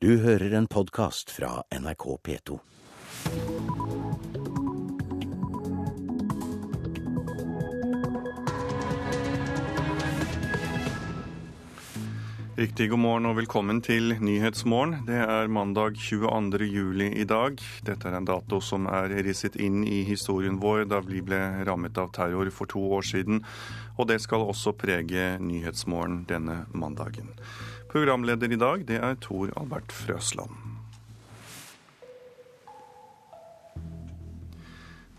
Du hører en podkast fra NRK P2. Riktig god morgen og velkommen til Nyhetsmorgen. Det er mandag 22. juli i dag. Dette er en dato som er risset inn i historien vår da vi ble rammet av terror for to år siden. Og det skal også prege Nyhetsmorgen denne mandagen. Programleder i dag det er Tor Albert Frøsland.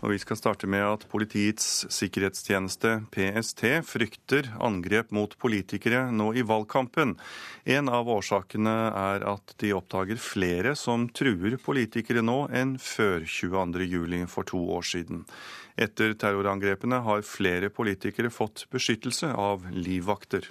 Og Vi skal starte med at Politiets sikkerhetstjeneste, PST, frykter angrep mot politikere nå i valgkampen. En av årsakene er at de oppdager flere som truer politikere nå enn før 22.07. for to år siden. Etter terrorangrepene har flere politikere fått beskyttelse av livvakter.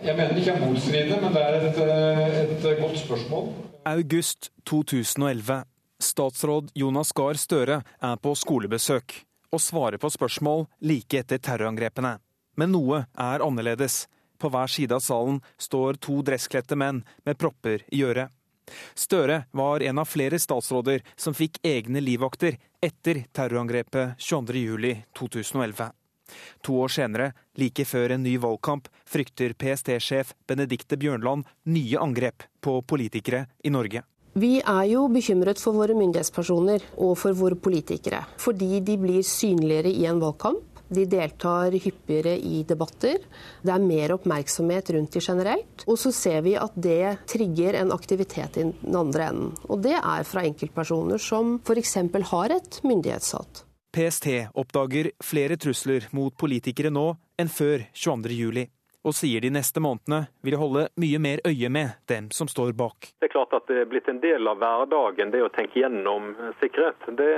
Jeg mener ikke er motstridende, men det er et, eh, et godt spørsmål. August 2011. Statsråd Jonas Gahr Støre er på skolebesøk og svarer på spørsmål like etter terrorangrepene. Men noe er annerledes. På hver side av salen står to dresskledte menn med propper i øret. Støre var en av flere statsråder som fikk egne livvakter etter terrorangrepet 22.07.2011. To år senere, like før en ny valgkamp, frykter PST-sjef Benedicte Bjørnland nye angrep på politikere i Norge. Vi er jo bekymret for våre myndighetspersoner og for våre politikere. Fordi de blir synligere i en valgkamp. De deltar hyppigere i debatter. Det er mer oppmerksomhet rundt de generelt. Og så ser vi at det trigger en aktivitet i den andre enden. Og det er fra enkeltpersoner som f.eks. har et myndighetshat. PST oppdager flere trusler mot politikere nå enn før 22.07 og sier de neste månedene vil holde mye mer øye med dem som står bak. Det er klart at det er blitt en del av hverdagen, det å tenke gjennom sikkerhet. Det,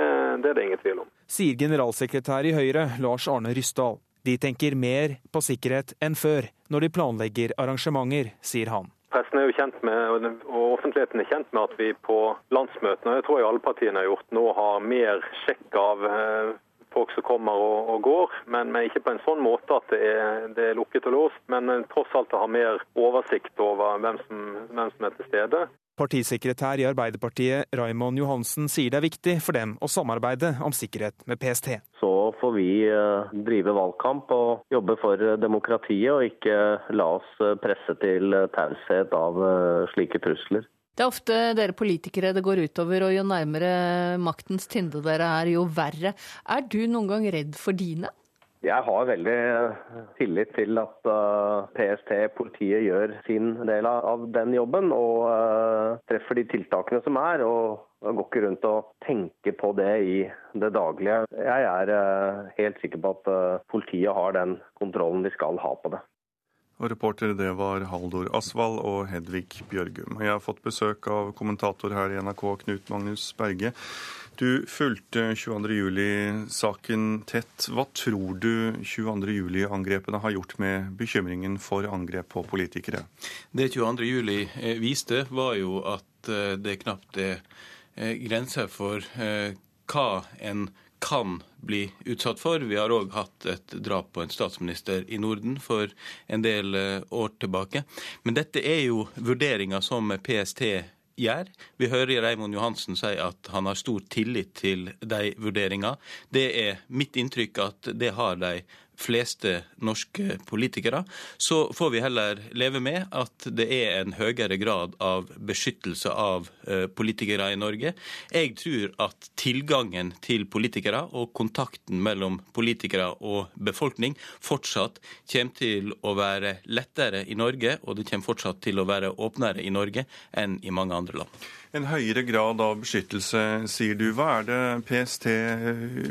det er det ingen tvil om. Sier generalsekretær i Høyre Lars Arne Ryssdal. De tenker mer på sikkerhet enn før når de planlegger arrangementer, sier han. Pressen er jo kjent med, og offentligheten er kjent med at vi på landsmøtene, og det tror jeg alle partiene har gjort, nå har mer sjekk av eh, folk som kommer og, og går, men, men, ikke på en sånn måte at det er, det er lukket og låst. Men eh, tross alt å ha mer oversikt over hvem som, hvem som er til stede. Partisekretær i Arbeiderpartiet Raimond Johansen sier det er viktig for dem å samarbeide om sikkerhet med PST. Så får vi eh, drive valgkamp og jobbe for demokratiet, og ikke la oss presse til taushet av eh, slike trusler. Det er ofte dere politikere det går utover, og jo nærmere maktens tinde dere er, jo verre. Er du noen gang redd for dine? Jeg har veldig tillit til at uh, PST, politiet, gjør sin del av den jobben og uh, treffer de tiltakene som er. og jeg går ikke rundt og tenker på det i det daglige. Jeg er helt sikker på at politiet har den kontrollen de skal ha på det. Og reportere det var Haldor Asvald og Hedvig Bjørgum. Jeg har fått besøk av kommentator her i NRK, Knut Magnus Berge. Du fulgte 22.07-saken tett. Hva tror du 22.07-angrepene har gjort med bekymringen for angrep på politikere? Det 22.07 eh, viste, var jo at eh, det knapt er eh, grenser for hva en kan bli utsatt for. Vi har òg hatt et drap på en statsminister i Norden for en del år tilbake. Men dette er jo vurderinger som PST gjør. Vi hører Raymond Johansen si at han har stor tillit til de vurderingene. Det er mitt inntrykk at det har de fleste norske politikere, så får vi heller leve med at det er en høyere grad av beskyttelse av eh, politikere i Norge. Jeg tror at tilgangen til politikere og kontakten mellom politikere og befolkning fortsatt kommer til å være lettere i Norge, og det kommer fortsatt til å være åpnere i Norge enn i mange andre land. En høyere grad av beskyttelse, sier du. Hva er det PST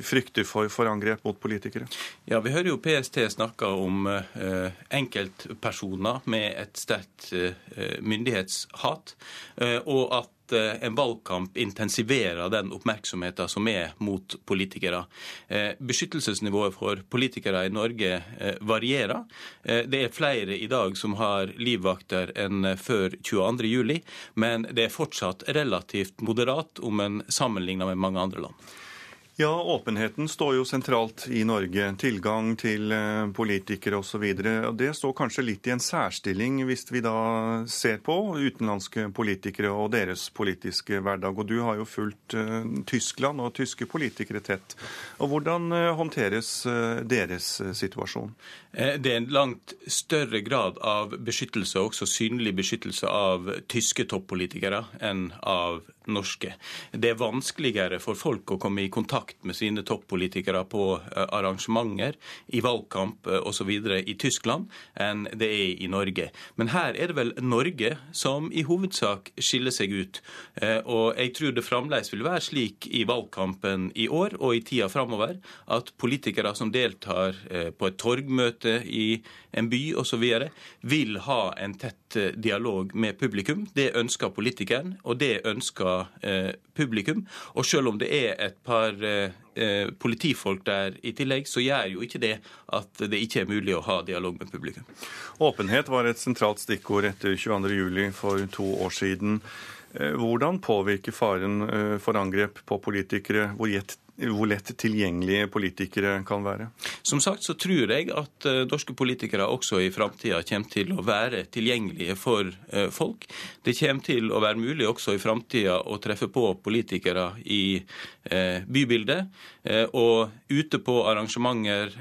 frykter for for angrep mot politikere? Ja, Vi hører jo PST snakke om eh, enkeltpersoner med et sterkt eh, myndighetshat, eh, og at Eh, en valgkamp intensiverer den oppmerksomheten som er mot politikere. Eh, beskyttelsesnivået for politikere i Norge eh, varierer. Det er flere i dag som har livvakter enn før 22.07, men det er fortsatt relativt moderat om en sammenligner med mange andre land. Ja, åpenheten står jo sentralt i Norge. Tilgang til eh, politikere osv. Det står kanskje litt i en særstilling hvis vi da ser på utenlandske politikere og deres politiske hverdag. Og du har jo fulgt uh, Tyskland og tyske politikere tett. Og Hvordan uh, håndteres deres situasjon? Det er en langt større grad av beskyttelse, også synlig beskyttelse, av tyske toppolitikere enn av norske. Det er vanskeligere for folk å komme i kontakt med sine toppolitikere på eh, arrangementer, i valgkamp eh, osv. i Tyskland enn det er i Norge. Men her er det vel Norge som i hovedsak skiller seg ut. Eh, og jeg tror det fremdeles vil være slik i valgkampen i år og i tida framover at politikere som deltar på et torgmøte i en by osv., vil ha en tett dialog med publikum. Det ønsker politikeren, og det ønsker eh, publikum. Og selv om det er et par eh, eh, politifolk der i tillegg, så gjør jo ikke det at det ikke er mulig å ha dialog med publikum. Åpenhet var et sentralt stikkord etter 22.07. for to år siden. Hvordan påvirker faren for angrep på politikere hvor gjett hvor lett tilgjengelige politikere kan være? Som sagt så tror jeg at uh, norske politikere også i framtida kommer til å være tilgjengelige for uh, folk. Det kommer til å være mulig også i framtida å treffe på politikere i uh, bybildet og ute på arrangementer,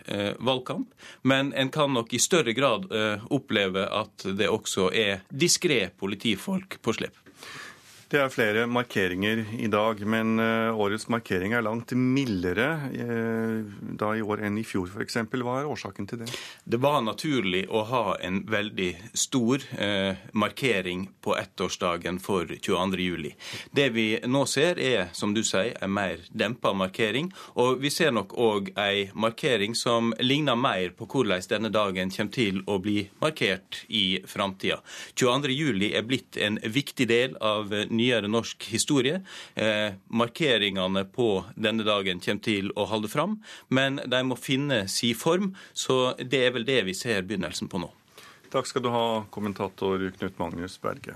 valgkamp. Men en kan nok i større grad oppleve at det også er diskré politifolk på slep. Det er flere markeringer i dag, men eh, årets markering er langt mildere eh, da i år enn i fjor f.eks. Hva er årsaken til det? Det var naturlig å ha en veldig stor eh, markering på ettårsdagen for 22.07. Det vi nå ser er, som du sier, en mer dempa markering. Og vi ser nok òg ei markering som ligner mer på hvordan denne dagen kommer til å bli markert i framtida. 22.07 er blitt en viktig del av nye nyere norsk historie. Eh, markeringene på denne dagen kommer til å holde fram, men de må finne si form. Så det er vel det vi ser begynnelsen på nå. Takk skal du ha, kommentator Knut Magnus Berge.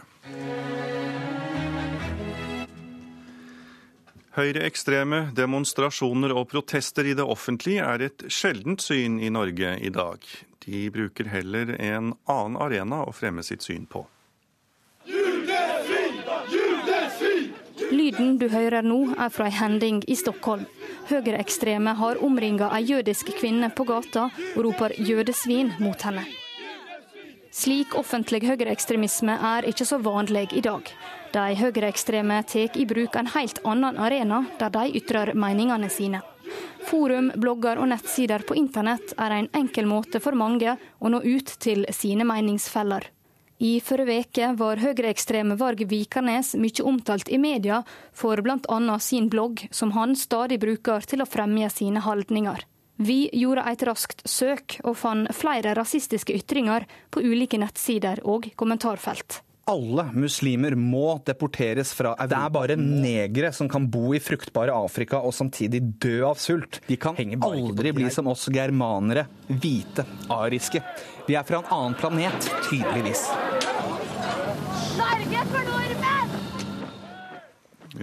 Høyreekstreme demonstrasjoner og protester i det offentlige er et sjeldent syn i Norge i dag. De bruker heller en annen arena å fremme sitt syn på. Lyden du hører nå, er fra ei hending i Stockholm. Høyreekstreme har omringa ei jødisk kvinne på gata og roper 'jødesvin' mot henne. Slik offentlig høyreekstremisme er ikke så vanlig i dag. De høyreekstreme tar i bruk en helt annen arena, der de ytrer meningene sine. Forum, blogger og nettsider på internett er en enkel måte for mange å nå ut til sine meningsfeller. I forrige uke var høyreekstreme Varg Vikernes mye omtalt i media for bl.a. sin blogg, som han stadig bruker til å fremme sine holdninger. Vi gjorde et raskt søk og fant flere rasistiske ytringer på ulike nettsider og kommentarfelt. Alle muslimer må deporteres fra Europa. Det er bare negere som kan bo i fruktbare Afrika og samtidig dø av sult. De kan aldri bli som oss germanere, hvite, ariske. Vi er fra en annen planet, tydeligvis. Norge for nordmenn!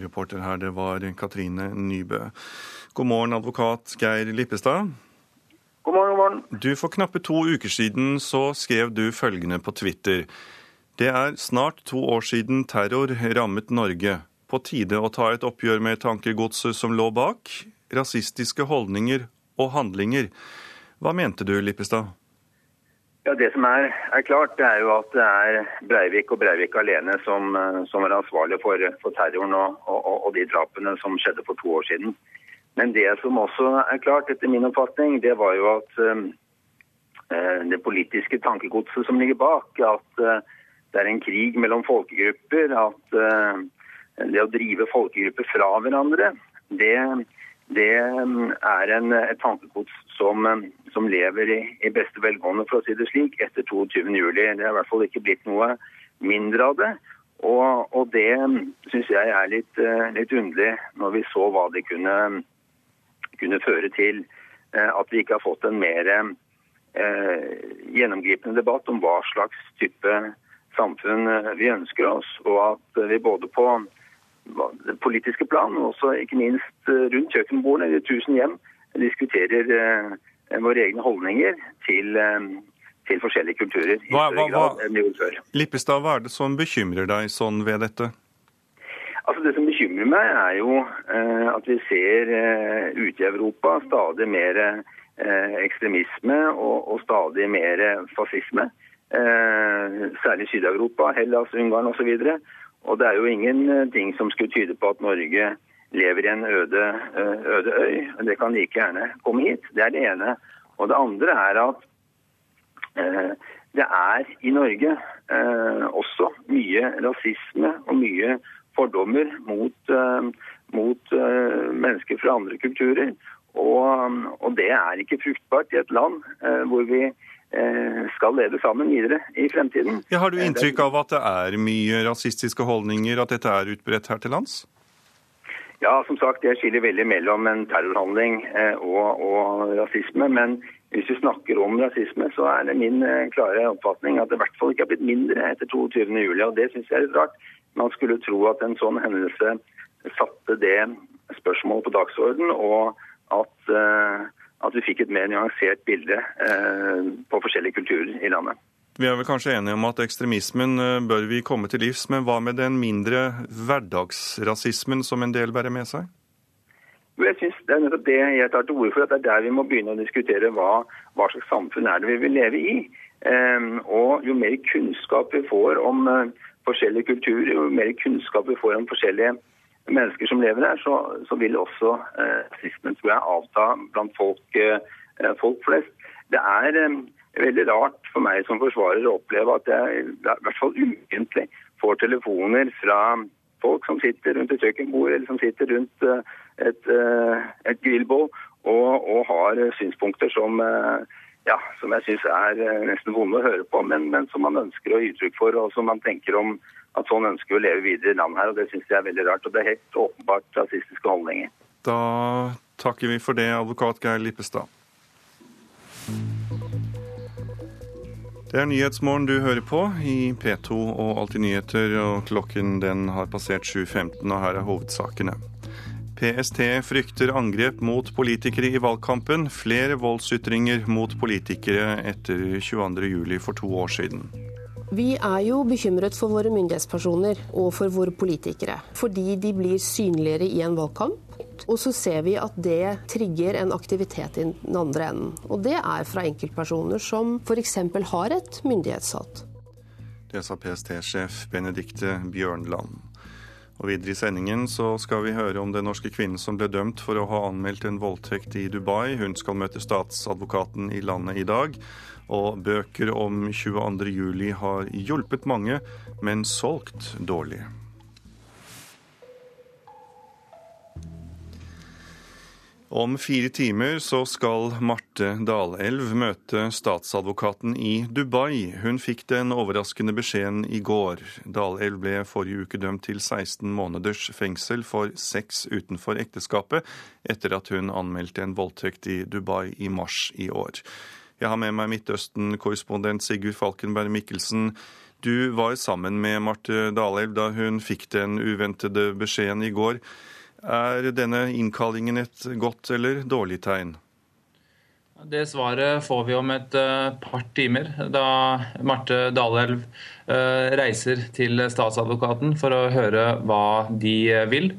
Reporter her, det var Katrine Nybø. God morgen, advokat Geir Lippestad. God morgen, god morgen. Du, For knappe to uker siden så skrev du følgende på Twitter. Det er snart to år siden terror rammet Norge. På tide å ta et oppgjør med tankegodset som lå bak. Rasistiske holdninger og handlinger. Hva mente du, Lippestad? Ja, Det som er, er, klart, det er jo at det er Breivik og Breivik alene som, eh, som er ansvarlig for, for terroren og, og, og, de drapene som skjedde for to år siden. Men det som også er klart, etter min oppfatning, det var jo at uh, det politiske tankegodset som ligger bak, at uh, det er en krig mellom folkegrupper, at uh, det å drive folkegrupper fra hverandre, det, det er en, et tankegods som, som lever i, i, beste velgående, for å si det slik, etter 22.07. Det er i hvert fall ikke blitt noe mindre av det. Og, og det syns jeg er litt, eh, litt, underlig, når vi så hva det kunne, kunne føre til. Eh, at vi ikke har fått en mer eh, gjennomgripende debatt om hva slags type samfunn vi ønsker oss. Og at vi både på det politiske plan, og også ikke minst rundt kjøkkenbordene i tusen hjem diskuterer våre egne holdninger til, til forskjellige kulturer. i Hva- større hva- grad enn vi gjorde før. Lippestad, hva er det som bekymrer deg sånn ved dette? Altså Det som bekymrer meg, er jo eh, at vi ser eh, ute i Europa stadig mer eh, ekstremisme og, og stadig mer fascisme. Eh, særlig Syd-Europa, Hellas, Ungarn osv. Og det er jo ingenting som skulle tyde på at Norge lever i en øde, eh, øde øy. Det kan like gjerne komme hit. Det er det ene. Og det andre er at eh, det er i Norge eh, også mye rasisme og mye fordommer mot, eh, mot eh, mennesker fra andre kulturer. Og, og det er ikke fruktbart i et land eh, hvor vi eh, skal leve sammen videre i fremtiden. Ja, har du Eh, inntrykk av at det er mye rasistiske holdninger, at dette er utbredt her til lands? Ja, som sagt, jeg skiller veldig mellom en terrorhandling eh, og, og rasisme. Men hvis vi snakker om rasisme, så er det min eh, klare oppfatning at det i hvert fall ikke har blitt mindre etter 22. juli, og det syns jeg er litt rart. Man skulle tro at en sånn hendelse satte det spørsmålet på dagsorden, og at, eh, at vi fikk et mer nyansert bilde eh, på forskjellige kulturer i landet. Vi er vel kanskje enige om at ekstremismen eh, bør vi komme til livs, men hva med den mindre hverdagsrasismen som en del bærer med seg? Jeg synes Det er nettopp det jeg tar til orde for, at det er der vi må begynne å diskutere hva, hva slags samfunn er det vi vil leve i. Ehm, og Jo mer kunnskap vi får om eh, forskjellige kulturer, jo mer kunnskap vi får om forskjellige mennesker som lever her, så, så vil også eh, rasismen tror jeg, avta blant folk, eh, folk flest. Det er eh, veldig rart for meg som forsvarer å oppleve at jeg i hvert fall ukentlig får telefoner fra folk som sitter rundt et kjøkkenbord eller som sitter rundt eh, et, eh, et grillbål og, og har synspunkter som, eh, ja, som jeg syns er eh, nesten vonde å høre på, men, men som man ønsker å gi uttrykk for, og som man tenker om at sånn ønsker vi å leve videre i landet her. og Det syns jeg er veldig rart. og Det er helt åpenbart rasistiske holdninger. Da takker vi for det, advokat Geir Lippestad. Det er Nyhetsmorgen du hører på i P2 og Alltid nyheter, og klokken den har passert 7.15, og her er hovedsakene. PST frykter angrep mot politikere i valgkampen. Flere voldsytringer mot politikere etter 22.07 for to år siden. Vi er jo bekymret for våre myndighetspersoner og for våre politikere. Fordi de blir synligere i en valgkamp. Og så ser vi at det trigger en aktivitet i den andre enden. Og det er fra enkeltpersoner som f.eks. har et myndighetshat. Det sa PST-sjef Benedikte Bjørnland. Og Videre i sendingen så skal vi høre om den norske kvinnen som ble dømt for å ha anmeldt en voldtekt i Dubai. Hun skal møte statsadvokaten i landet i dag. Og bøker om 22.07 har hjulpet mange, men solgt dårlig. Om fire timer så skal Marte Dalelv møte statsadvokaten i Dubai. Hun fikk den overraskende beskjeden i går. Dalelv ble forrige uke dømt til 16 måneders fengsel for sex utenfor ekteskapet, etter at hun anmeldte en voldtekt i Dubai i mars i år. Jeg har med meg Midtøsten-korrespondent Sigurd Falkenberg Mikkelsen. Du var sammen med Marte Dalelv da hun fikk den uventede beskjeden i går. Er denne innkallingen et godt eller dårlig tegn? Det svaret får vi om et uh, par timer, da Marte Dalelv reiser til statsadvokaten for å høre hva de vil.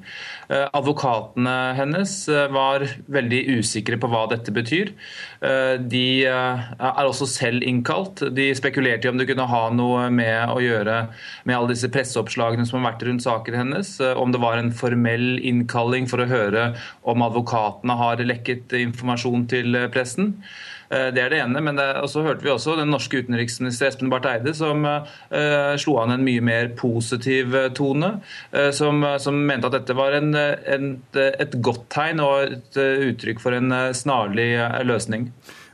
Advokatene hennes var veldig usikre på hva dette betyr. De er også selv innkalt. De spekulerte i om det kunne ha noe med å gjøre med alle disse presseoppslagene som har vært rundt saken hennes. Om det var en formell innkalling for å høre om advokatene har lekket informasjon til pressen. Det er det ene. Men så hørte vi også den norske utenriksminister Espen Barth Eide som uh, slo an en mye mer positiv tone. Uh, som, som, mente at dette var en, en, et godt tegn og et uttrykk for en snarlig løsning.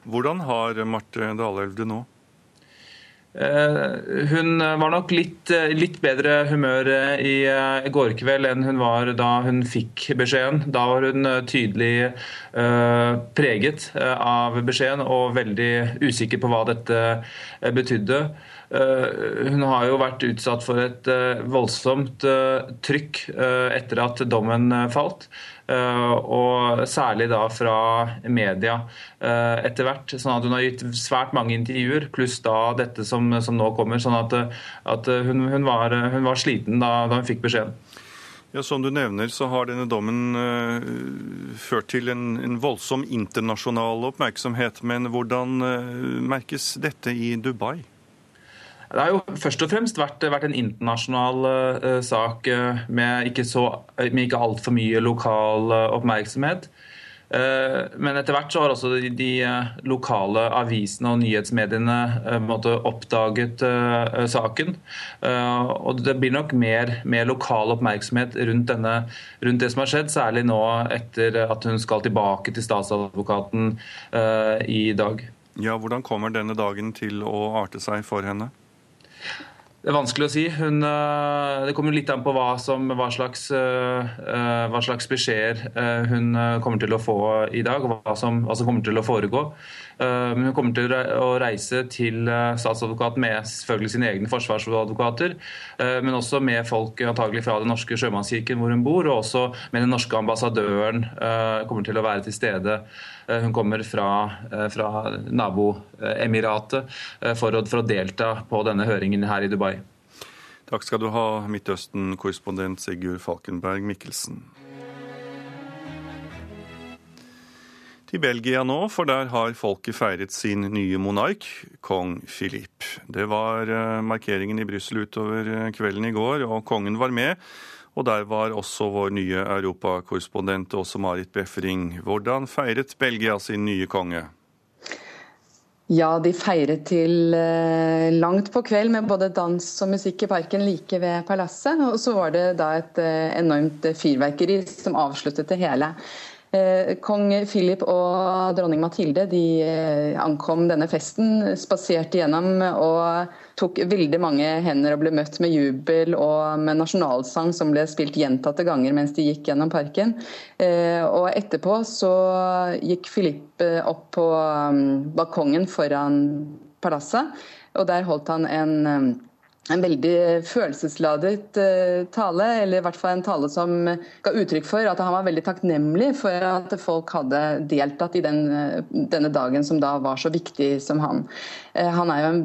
Hvordan har Marte Dalelv det nå? Hun var nok litt, litt bedre humør i går kveld enn hun var da hun fikk beskjeden. Da var hun tydelig preget av beskjeden og veldig usikker på hva dette betydde. Hun har jo vært utsatt for et voldsomt trykk etter at dommen falt. Og særlig da fra media etter hvert. sånn at Hun har gitt svært mange intervjuer, pluss da dette som, som nå kommer. sånn at, at hun, hun, var, hun, var, sliten da, da hun fikk beskjeden. Ja, Som du nevner, så har denne dommen uh, ført til en, en, voldsom internasjonal oppmerksomhet. Men hvordan uh, merkes dette i Dubai? Det har jo først og fremst vært, vært en internasjonal uh, sak med ikke, så, med ikke altfor mye lokal oppmerksomhet. Eh, men etter hvert så har også de de lokale avisene og nyhetsmediene eh, måte, oppdaget saken. Og det blir nok mer, mer lokal oppmerksomhet rundt, denne, rundt, det som har skjedd, særlig nå etter at hun skal tilbake til statsadvokaten i dag. Ja, Hvordan kommer denne dagen til å arte seg for henne? Det er vanskelig å si. Hun, eh, det kommer litt an på hva, som, hva, slags, eh, eh, hva slags beskjeder hun kommer til å få i dag, og hva som, hva som kommer til å foregå. Hun kommer til å reise til statsadvokaten med selvfølgelig sine egne forsvarsadvokater, men også med folk antagelig fra Den norske sjømannskirken hvor hun bor, og også med den norske ambassadøren kommer til å være til stede. Hun kommer fra, fra naboemiratet for, for å delta på denne høringen her i Dubai. Takk skal du ha, Midtøsten-korrespondent Sigurd Falkenberg Mikkelsen. Til Belgia nå, for der har folket feiret sin nye monark, kong Philip. Det var eh, markeringen i Brussel utover eh, kvelden i går, og kongen var med. Og der var også vår nye europakorrespondent Åse Marit Befring. Hvordan feiret Belgia sin nye konge? Ja, de feiret til eh, langt på kveld med både dans og musikk i parken like ved palasset. Og så var det da et eh, enormt fyrverkeri som avsluttet det hele. Eh, kong Philip og dronning Mathilde de ankom denne festen, spaserte gjennom og tok veldig mange hender og ble møtt med jubel og med nasjonalsang som ble spilt gjentatte ganger mens de gikk gjennom parken. Eh, og etterpå så gikk Philip opp på um, balkongen foran palasset, og der holdt han en um, en veldig følelsesladet uh, tale, eller i hvert fall en tale som ga uttrykk for at han var veldig takknemlig for at folk hadde deltatt i den, uh, denne dagen som da var så viktig som han. Uh, han er jo en,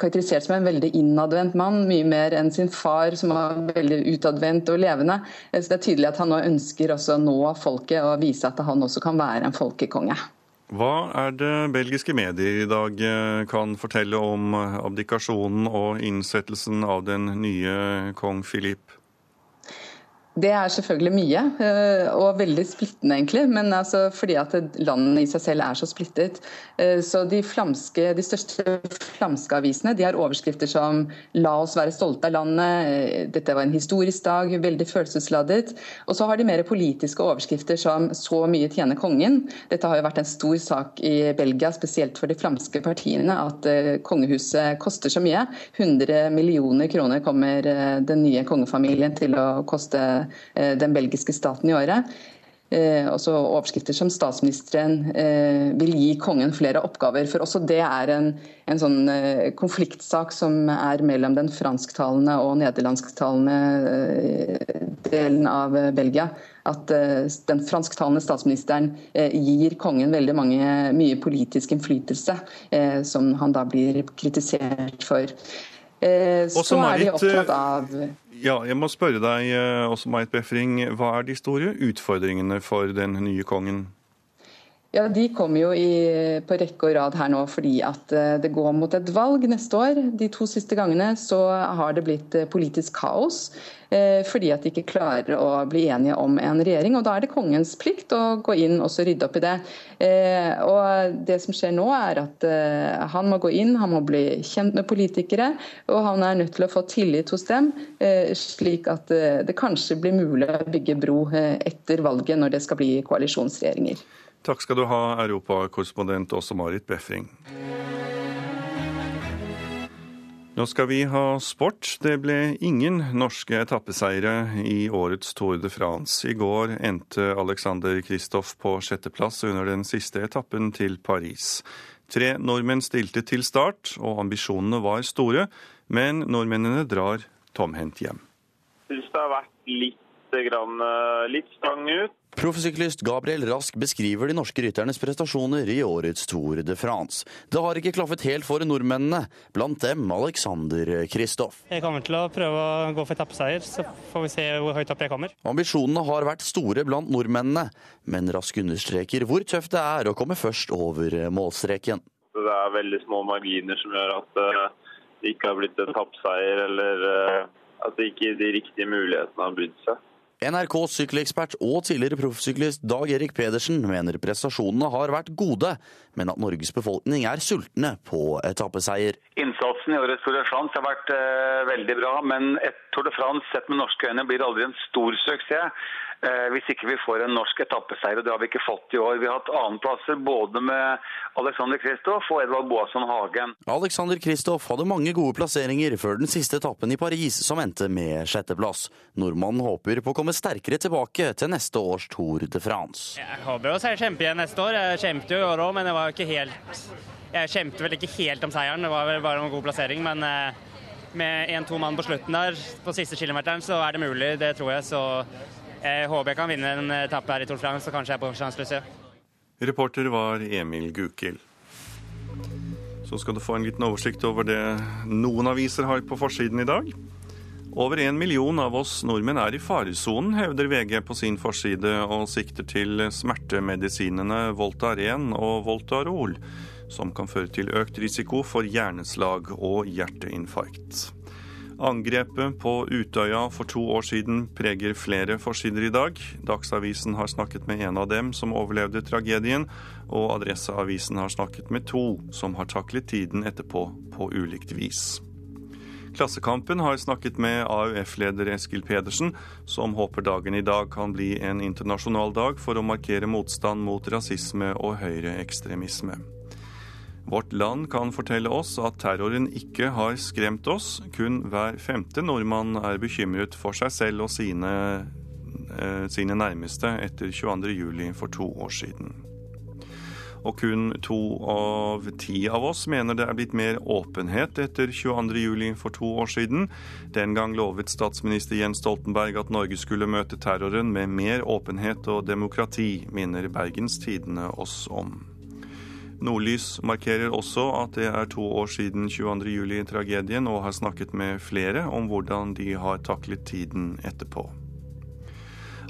karakterisert som en veldig innadvendt mann, mye mer enn sin far som var veldig utadvendt og levende. så det er tydelig at han nå ønsker også å nå folket og vise at han også kan være en folkekonge. Hva er det belgiske medier i dag eh, kan fortelle om eh, abdikasjonen og innsettelsen av den nye kong Philip? Det er selvfølgelig mye, eh, og veldig splittende, egentlig. Men altså fordi at landene i seg selv er så splittet. Eh, så de, flamske, de største flamske avisene de har overskrifter som 'La oss være stolte av landet', eh, 'Dette var en historisk dag', veldig følelsesladet. Og så har de mer politiske overskrifter som 'Så mye tjener kongen'. Dette har jo vært en stor sak i Belgia, spesielt for de flamske partiene, at kongehuset koster så mye. 100 millioner kroner kommer den nye kongefamilien til å koste den belgiske staten i året. Eh, også overskrifter som statsministeren eh, vil gi kongen flere oppgaver. For også det er en, en sånn eh, konfliktsak som er mellom den fransktalende og nederlandsktalende eh, delen av eh, Belgia. At den fransktalende statsministeren gir kongen veldig mange, mye politisk innflytelse, som han da blir kritisert for. så er de opptatt av ja, jeg må spørre deg eh, også, Mait Befring. Hva er de store utfordringene for den nye kongen? Ja, De kommer jo i, på rekke og rad her nå fordi at eh, det går mot et valg neste år. De to siste gangene så har det blitt eh, politisk kaos eh, fordi at de ikke klarer å bli enige om en regjering. og Da er det kongens plikt å gå inn og rydde opp i det. Og Det som skjer nå er at han må gå inn, han må bli kjent med politikere, og han er nødt til å få tillit hos dem, slik at det kanskje blir mulig å bygge bro etter valget når det skal bli koalisjonsregjeringer. Takk skal du ha, europakorrespondent Åse Marit Befring. Nå skal vi ha sport. Det ble ingen norske etappeseiere i årets Tour de France. I går endte Alexander Kristoff på sjetteplass under den siste etappen til Paris. Tre nordmenn stilte til start, og ambisjonene var store. Men nordmennene drar tomhendt hjem. Jeg syns det har vært litt, grann, litt stang ut. Proffsyklist Gabriel Rask beskriver de norske rytternes prestasjoner i årets Tour de France. Det har ikke klaffet helt for nordmennene, blant dem Alexander Kristoff. Jeg kommer til å prøve å gå for etappeseier, så får vi se hvor høyt opp jeg kommer. Ambisjonene har vært store blant nordmennene, men Rask understreker hvor tøft det er å komme først over målstreken. Det er veldig små marginer som gjør at eh, det ikke har blitt etappeseier, eller at at ikke de riktige mulighetene har bydd seg. NRKs sykkelekspert og tidligere proffsyklist Dag Erik Pedersen mener prestasjonene har vært gode, men at Norges befolkning er sultne på etappeseier. Innsatsen i årets Tour de France har vært eh, veldig bra, men et Tour de France sett med norske øyne blir aldri en stor suksess hvis ikke vi får en norsk etappeseier. og Det har vi ikke fått i år. Vi har hatt annenplasser både med Alexander Kristoff og Edvard Boasson Hagen. Alexander Kristoff hadde mange gode plasseringer før den siste etappen i Paris, som endte med sjetteplass. Nordmannen håper på å komme sterkere tilbake til neste års Tour de France. Jeg håper å kjempe igjen neste år. Jeg kjempet jo i år òg, men det var ikke helt Jeg kjempet vel ikke helt om seieren, det var vel bare en god plassering. men... Eh, med én-to mann på slutten der, på siste kilometeren, så er det mulig, det tror jeg. Så jeg håper jeg kan vinne en etappe her i Tour France, så kanskje jeg er på sjanseløse. Reporter var Emil Gukild. Så skal du få en liten oversikt over det noen aviser har på forsiden i dag. Over en million av oss nordmenn er i faresonen, hevder VG på sin forside, og sikter til smertemedisinene Voltaren og Voltarol som kan føre til økt risiko for hjerneslag og hjerteinfarkt. Angrepet på Utøya for to år siden preger flere forsider i dag. Dagsavisen har snakket med en av dem som overlevde tragedien, og Adresseavisen har snakket med to som har taklet tiden etterpå på ulikt vis. Klassekampen har snakket med AUF-leder Eskil Pedersen, som håper dagen i dag kan bli en internasjonal dag for å markere motstand mot rasisme og høyreekstremisme. Vårt Land kan fortelle oss at terroren ikke har skremt oss. Kun hver femte nordmann er bekymret for seg selv og sine, eh, sine nærmeste etter 22.07. for to år siden. Og kun to av ti av oss mener det er blitt mer åpenhet etter 22.07. for to år siden. Den gang lovet statsminister Jens Stoltenberg at Norge skulle møte terroren med mer åpenhet og demokrati, minner Bergens Tidende oss om. Nordlys markerer også at det er to år siden 22.07-tragedien, og har snakket med flere om hvordan de har taklet tiden etterpå.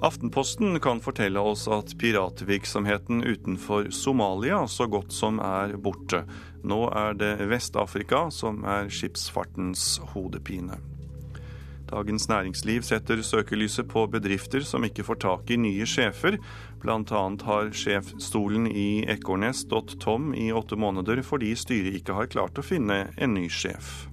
Aftenposten kan fortelle oss at piratvirksomheten utenfor Somalia så godt som er borte. Nå er det Vest-Afrika som er skipsfartens hodepine. Dagens Næringsliv setter søkelyset på bedrifter som ikke får tak i nye sjefer. Annet har sjefstolen i Ekornes stått tom i åtte måneder fordi styret ikke har klart å finne en ny sjef.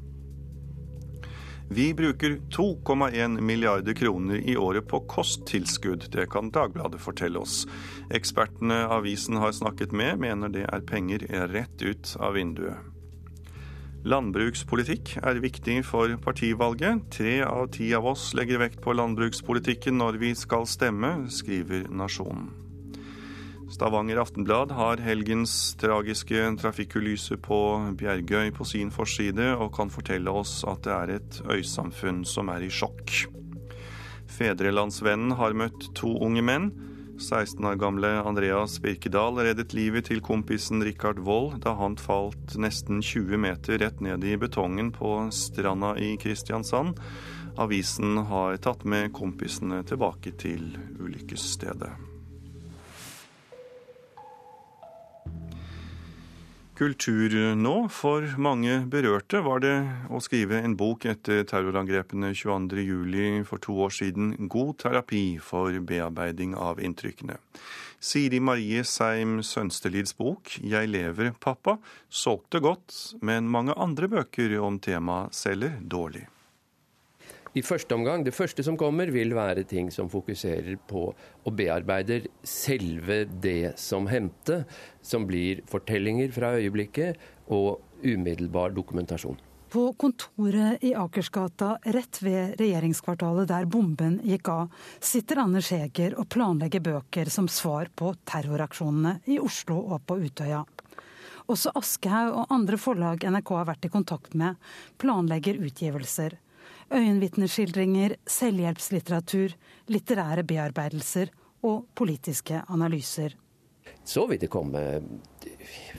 Vi bruker 2,1 milliarder kroner i året på kosttilskudd. Det kan Dagbladet fortelle oss. Ekspertene avisen har snakket med, mener det er penger rett ut av vinduet. Landbrukspolitikk er viktig for partivalget. Tre av ti av oss legger vekt på landbrukspolitikken når vi skal stemme, skriver Nasjonen. Stavanger Aftenblad har helgens tragiske trafikkulyse på Bjergøy på sin forside, og kan fortelle oss at det er et øysamfunn som er i sjokk. Fedrelandsvennen har møtt to unge menn. 16 år gamle Andreas Birkedal reddet livet til kompisen Rikard Wold da han falt nesten 20 meter rett ned i betongen på stranda i Kristiansand. Avisen har tatt med kompisene tilbake til ulykkesstedet. Kultur nå. For mange berørte var det å skrive en bok etter terrorangrepene 22.07. for to år siden god terapi for bearbeiding av inntrykkene. Siri Marie Seim Sønstelids bok 'Jeg lever, pappa' solgte godt, men mange andre bøker om temaet selger dårlig. I første omgang, Det første som kommer, vil være ting som fokuserer på og bearbeider selve det som hendte, som blir fortellinger fra øyeblikket og umiddelbar dokumentasjon. På kontoret i Akersgata rett ved regjeringskvartalet der bomben gikk av, sitter Anders Heger og planlegger bøker som svar på terroraksjonene i Oslo og på Utøya. Også Aschehoug og andre forlag NRK har vært i kontakt med, planlegger utgivelser. Øyenvitneskildringer, selvhjelpslitteratur, litterære bearbeidelser og politiske analyser. Så vil det komme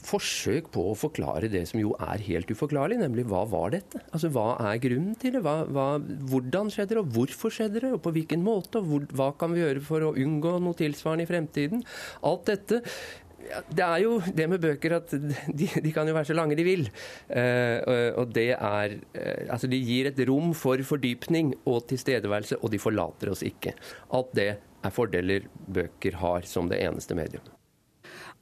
forsøk på å forklare det som jo er helt uforklarlig, nemlig hva var dette? Altså Hva er grunnen til det? Hva, hva, hvordan skjedde det, og hvorfor skjedde det? Og på hvilken måte? Og hvor, hva kan vi gjøre for å unngå noe tilsvarende i fremtiden? Alt dette det er jo det med bøker at de, de kan jo være så lange de vil. Uh, og det er uh, Altså, de gir et rom for fordypning og tilstedeværelse, og de forlater oss ikke. Alt det er fordeler bøker har som det eneste medium.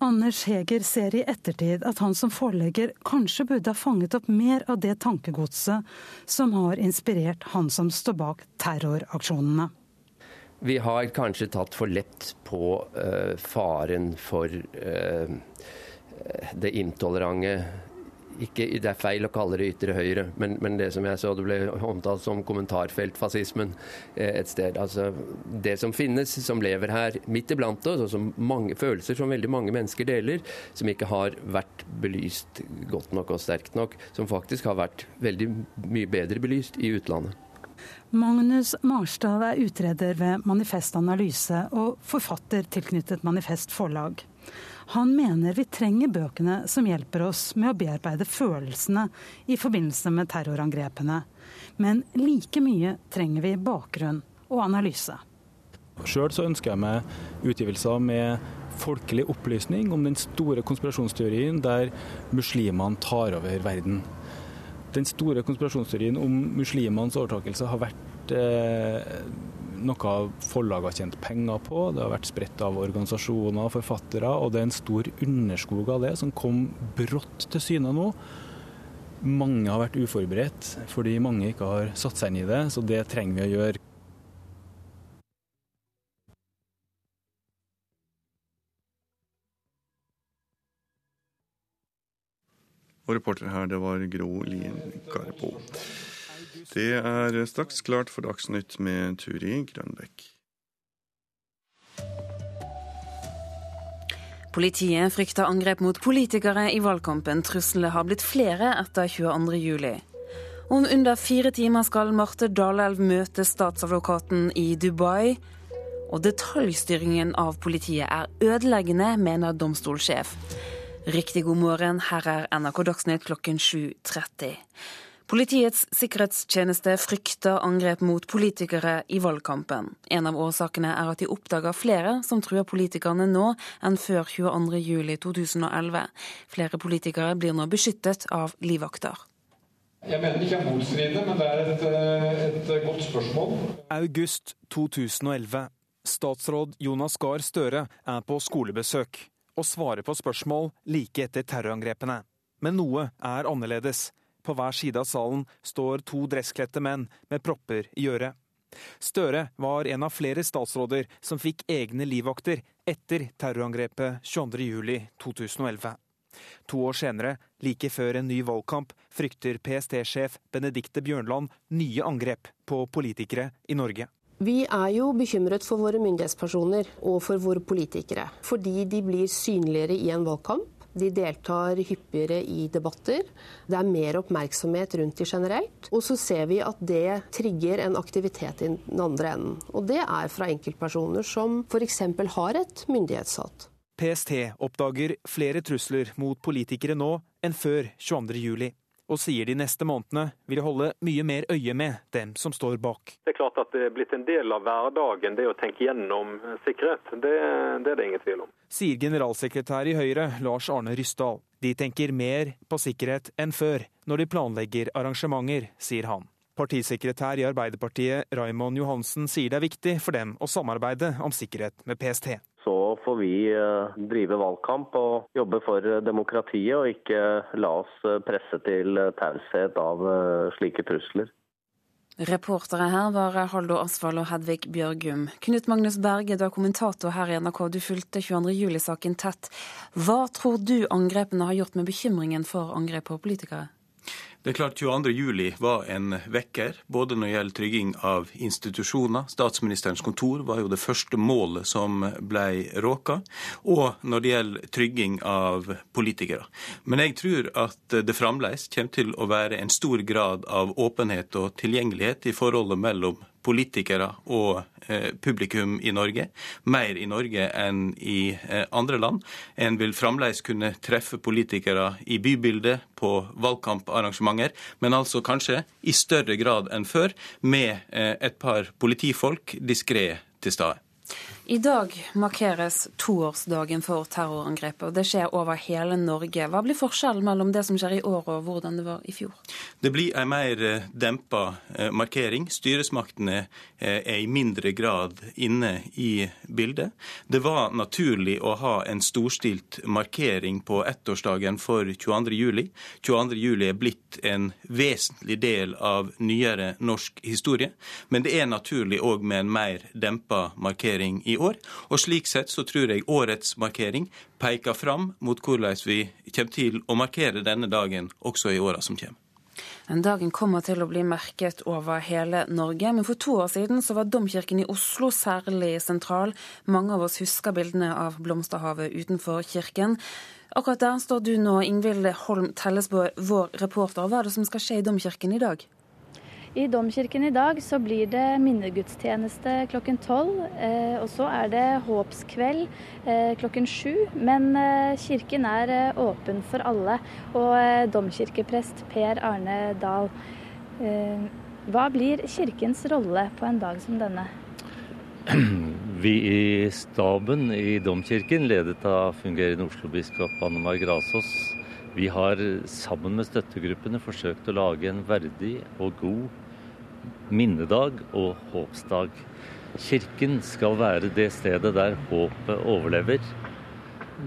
Anders Heger ser i ettertid at han som forlegger kanskje burde ha fanget opp mer av det tankegodset som har inspirert han som står bak terroraksjonene. Vi har kanskje tatt for lett på uh, faren for uh, det intolerante ikke, det er feil å kalle det ytre høyre, men, men, det som jeg så det ble omtalt som kommentarfeltfascismen eh, et sted. Altså, det som finnes, som lever her midt iblant oss, og som mange, følelser som veldig mange mennesker deler, som ikke har vært belyst godt nok og sterkt nok, som faktisk har vært veldig mye bedre belyst i utlandet. Magnus Marstad er utreder ved Manifest Analyse og forfatter tilknyttet Manifest Forlag. Han mener vi trenger bøkene som hjelper oss med å bearbeide følelsene i forbindelse med terrorangrepene. Men like mye trenger vi bakgrunn og analyse. Sjøl ønsker jeg meg utgivelser med folkelig opplysning om den store konspirasjonsteorien der muslimene tar over verden. Den store konspirasjonsteorien om muslimenes overtakelse har vært eh, noe forlag har tjent penger på. Det har vært spredt av organisasjoner og forfattere, og det er en stor underskog av det som kom brått til syne nå. Mange har vært uforberedt fordi mange ikke har satt seg inn i det, så det trenger vi å gjøre. Og reporter her, det var Gro Lien Garbo. Det er straks klart for Dagsnytt med Turi Grønbekk. Politiet frykter angrep mot politikere i valgkampen. Truslene har blitt flere etter 22.07. Om under fire timer skal Marte Dalelv møte statsadvokaten i Dubai. Og detaljstyringen av politiet er ødeleggende, mener domstolsjef. Riktig god morgen, her er NRK Dagsnytt klokken 7.30. Politiets sikkerhetstjeneste frykter angrep mot politikere i valgkampen. En av årsakene er at de oppdager flere som truer politikerne nå enn før 22.07.2011. Flere politikere blir nå beskyttet av livvakter. Jeg mener det ikke er motstridende, men det er et, eh, et godt spørsmål. August 2011. Statsråd Jonas Gahr Støre er på skolebesøk og svarer på spørsmål like etter terrorangrepene. Men noe er annerledes. På hver side av salen står to dresskledte menn med propper i øret. Støre var en av flere statsråder som fikk egne livvakter etter terrorangrepet 22.07.2011. To år senere, like før en ny valgkamp, frykter PST-sjef Benedikte Bjørnland nye angrep på politikere i Norge. Vi er jo bekymret for våre myndighetspersoner og for våre politikere, fordi de blir synligere i en valgkamp. De deltar hyppigere i debatter. Det er mer oppmerksomhet rundt de generelt. Og så ser vi at det trigger en aktivitet i den andre enden. Og det er fra enkeltpersoner som f.eks. har et myndighetshat. PST oppdager flere trusler mot politikere nå enn før 22.07 og sier de neste månedene vil holde mye mer øye med dem som står bak. Det er klart at det er blitt en del av hverdagen, det å tenke gjennom sikkerhet. Det, det er det ingen tvil om. Sier generalsekretær i Høyre, Lars Arne Ryssdal. De tenker mer på sikkerhet enn før når de planlegger arrangementer, sier han. Partisekretær i Arbeiderpartiet Raimond Johansen sier det er viktig for dem å samarbeide om sikkerhet med PST så får vi eh, drive valgkamp og jobbe for demokratiet, og ikke la oss eh, presse til taushet av eh, slike trusler. Reportere her var Haldo Asvald og Hedvig Bjørgum. Knut Magnus Berge, du er kommentator her i NRK. Du fulgte 22. juli-saken tett. Hva tror du angrepene har gjort med bekymringen for angrep på politikere? Det er klart 22. juli var en vekker, både når det gjelder trygging av institusjoner. Statsministerens kontor var jo det første målet som ble råka. Og når det gjelder trygging av politikere. Men jeg tror at det fremdeles kommer til å være en stor grad av åpenhet og tilgjengelighet i forholdet mellom politikere og eh, publikum i Norge. Mer i Norge enn i eh, andre land. En vil fremdeles kunne treffe politikere i bybildet, på valgkamparrangementer, men altså kanskje i større grad enn før med eh, et par politifolk diskré til stede. I dag markeres toårsdagen for terrorangrepet, og det skjer over hele Norge. Hva blir forskjellen mellom det som skjer i år og hvordan det var i fjor? Det blir en mer eh, dempa eh, markering. Styresmaktene eh, er i mindre grad inne i bildet. Det var naturlig å ha en storstilt markering på ettårsdagen for 22.07. 22.07 er blitt en vesentlig del av nyere norsk historie, men det er naturlig òg med en mer dempa markering i år. Og slik sett så tror jeg årets markering peker fram mot hvordan vi kommer til å markere denne dagen også i åra som kommer. Den dagen kommer til å bli merket over hele Norge, men for to år siden så var Domkirken i Oslo særlig sentral. Mange av oss husker bildene av blomsterhavet utenfor kirken. Akkurat der står du nå, Ingvild Holm Tellesbø, vår reporter. Hva er det som skal skje i Domkirken i dag? I Domkirken i dag så blir det minnegudstjeneste klokken tolv. Eh, og så er det håpskveld eh, klokken sju. Men eh, kirken er åpen for alle. Og domkirkeprest Per Arne Dahl, hva blir kirkens rolle på en dag som denne? Vi i staben i Domkirken, ledet av fungerende Oslo-biskop Anne Mar Grasås, vi har sammen med støttegruppene forsøkt å lage en verdig og god minnedag og håpsdag. Kirken skal være det stedet der håpet overlever.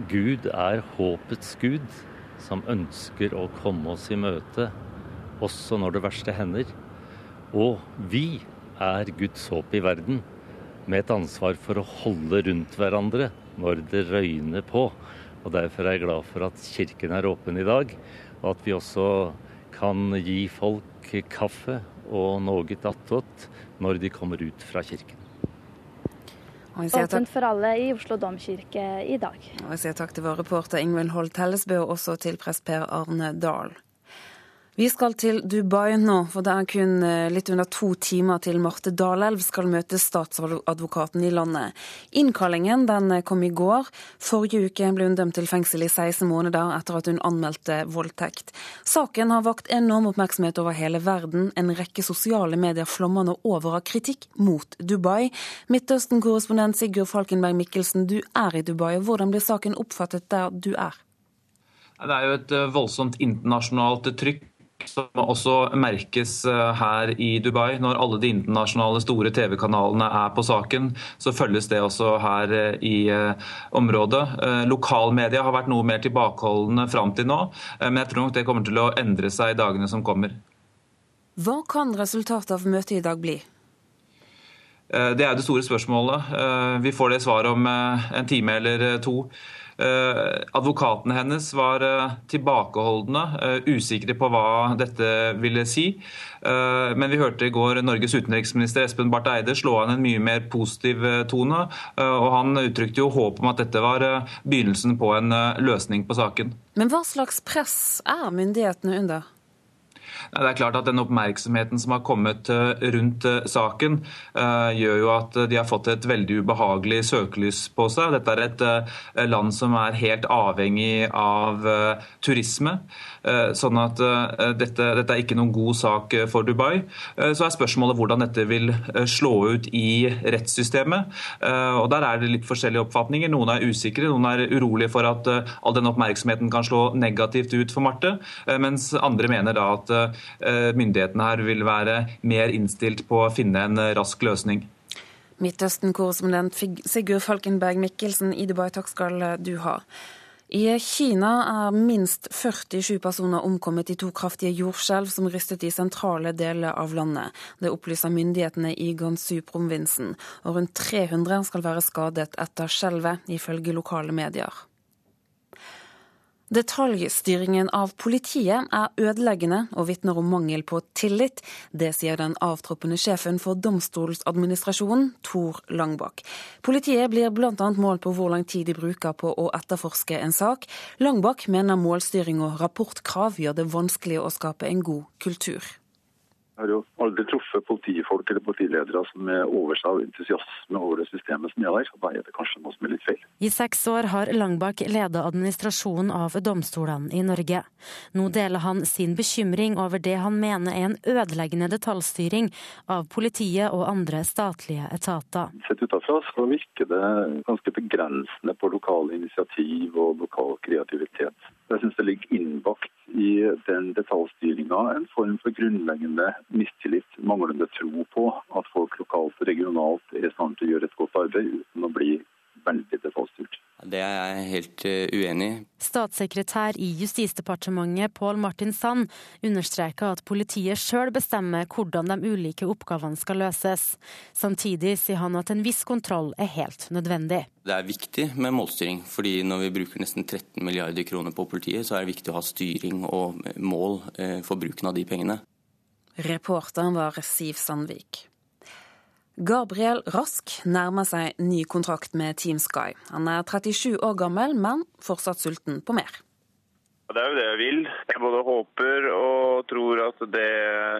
Gud er håpets gud, som ønsker å komme oss i møte, også når det verste hender. Og vi er Guds håp i verden, med et ansvar for å holde rundt hverandre når det røyner på. Og Derfor er jeg glad for at kirken er åpen i dag, og at vi også kan gi folk kaffe og noe attåt når de kommer ut fra kirken. Åpent for alle i Oslo domkirke i dag. Og jeg sier takk til vår reporter Ingvild Holt Hellesbø, og også til prest Per Arne Dahl. Vi skal til Dubai nå, for det er kun eh, litt under to timer til Marte Dalelv skal møte statsadvokaten i landet. Innkallingen den kom i går. Forrige uke ble hun dømt til fengsel i 16 måneder etter at hun anmeldte voldtekt. Saken har vakt enorm oppmerksomhet over hele verden. En rekke sosiale medier flommer nå over av kritikk mot Dubai. Midtøsten-korrespondent Sigurd Falkenberg Mikkelsen, du er i Dubai. Hvordan blir saken oppfattet der du er? Det er jo et eh, voldsomt internasjonalt trykk som også merkes eh, her i Dubai. Når alle de internasjonale store TV-kanalene er på saken, så følges det også her eh, i eh, området. Lokalmedia har vært noe mer tilbakeholdne fram til nå, men jeg tror nok det kommer til å endre seg i dagene som kommer. Hva kan resultatet av møtet i dag bli? Det er det store spørsmålet. Vi får det svaret om en time eller to. Eh, advokatene hennes var eh, tilbakeholdne, eh, usikre på hva dette ville si. Men vi hørte i går Norges utenriksminister Espen Barth Eide slå an en mye mer positiv tone. Og han uttrykte jo håp om at dette var begynnelsen på en løsning på saken. Men hva slags press er myndighetene under? Det er klart at Den oppmerksomheten som har kommet eh, rundt eh, saken, eh, gjør jo at de har fått et veldig ubehagelig søkelys på seg. Dette er et land som er helt avhengig av turisme. Sånn at dette, dette, er ikke noen god sak for Dubai. Så er spørsmålet hvordan dette vil slå ut i rettssystemet. Og Der er det litt forskjellige oppfatninger. Noen er usikre, noen er urolige for at all den oppmerksomheten kan slå negativt ut for Marte, mens andre mener da at myndighetene her vil være mer innstilt på å finne en eh, rask løsning. Midtøsten-korrespondent Sigurd Falkenberg Mikkelsen i Dubai, takk skal du ha. I Kina er minst 47 personer omkommet i to kraftige jordskjelv som rystet i sentrale deler av landet. Det opplyser myndighetene i Gansu-provinsen. Og rundt 300 skal være skadet etter skjelvet, ifølge lokale medier. Detaljstyringen av politiet er ødeleggende og vitner om mangel på tillit. Det sier den avtroppende sjefen for domstolsadministrasjonen, Tor Langbakk. Politiet blir bl.a. målt på hvor lang tid de bruker på å etterforske en sak. Langbakk mener målstyring og rapportkrav gjør det vanskelig å skape en god kultur. Har jo aldri truffet politifolk eller politiledere som er over seg av entusiasme over det systemet som er der. Da er det kanskje noe som er litt feil. I seks år har Langbakk ledet administrasjonen av domstolene i Norge. Nå deler han sin bekymring over det han mener er en ødeleggende detaljstyring av politiet og andre statlige etater. Sett utenfra så virker det ganske begrensende på lokale initiativ og lokal kreativitet. Jeg syns det ligger innbakt i den detaljstyringa en form for grunnleggende mistillit, manglende tro på at folk lokalt og regionalt er i stand til å gjøre et godt arbeid uten å bli veldig detaljstyrt. Det er jeg helt eh, uenig i. Statssekretær i Justisdepartementet Pål Martin Sand understreker at politiet sjøl bestemmer hvordan de ulike oppgavene skal løses. Samtidig sier han at en viss kontroll er helt nødvendig. Det er viktig med målstyring, fordi når vi bruker nesten 13 milliarder kroner på politiet, så er det viktig å ha styring og mål eh, for bruken av de pengene. Reporteren var Siv Sandvik. Gabriel Rask nærmer seg ny kontrakt med Team Sky. Han er 37 år gammel, men fortsatt sulten på mer. Det er jo det jeg vil. Jeg både håper og tror at det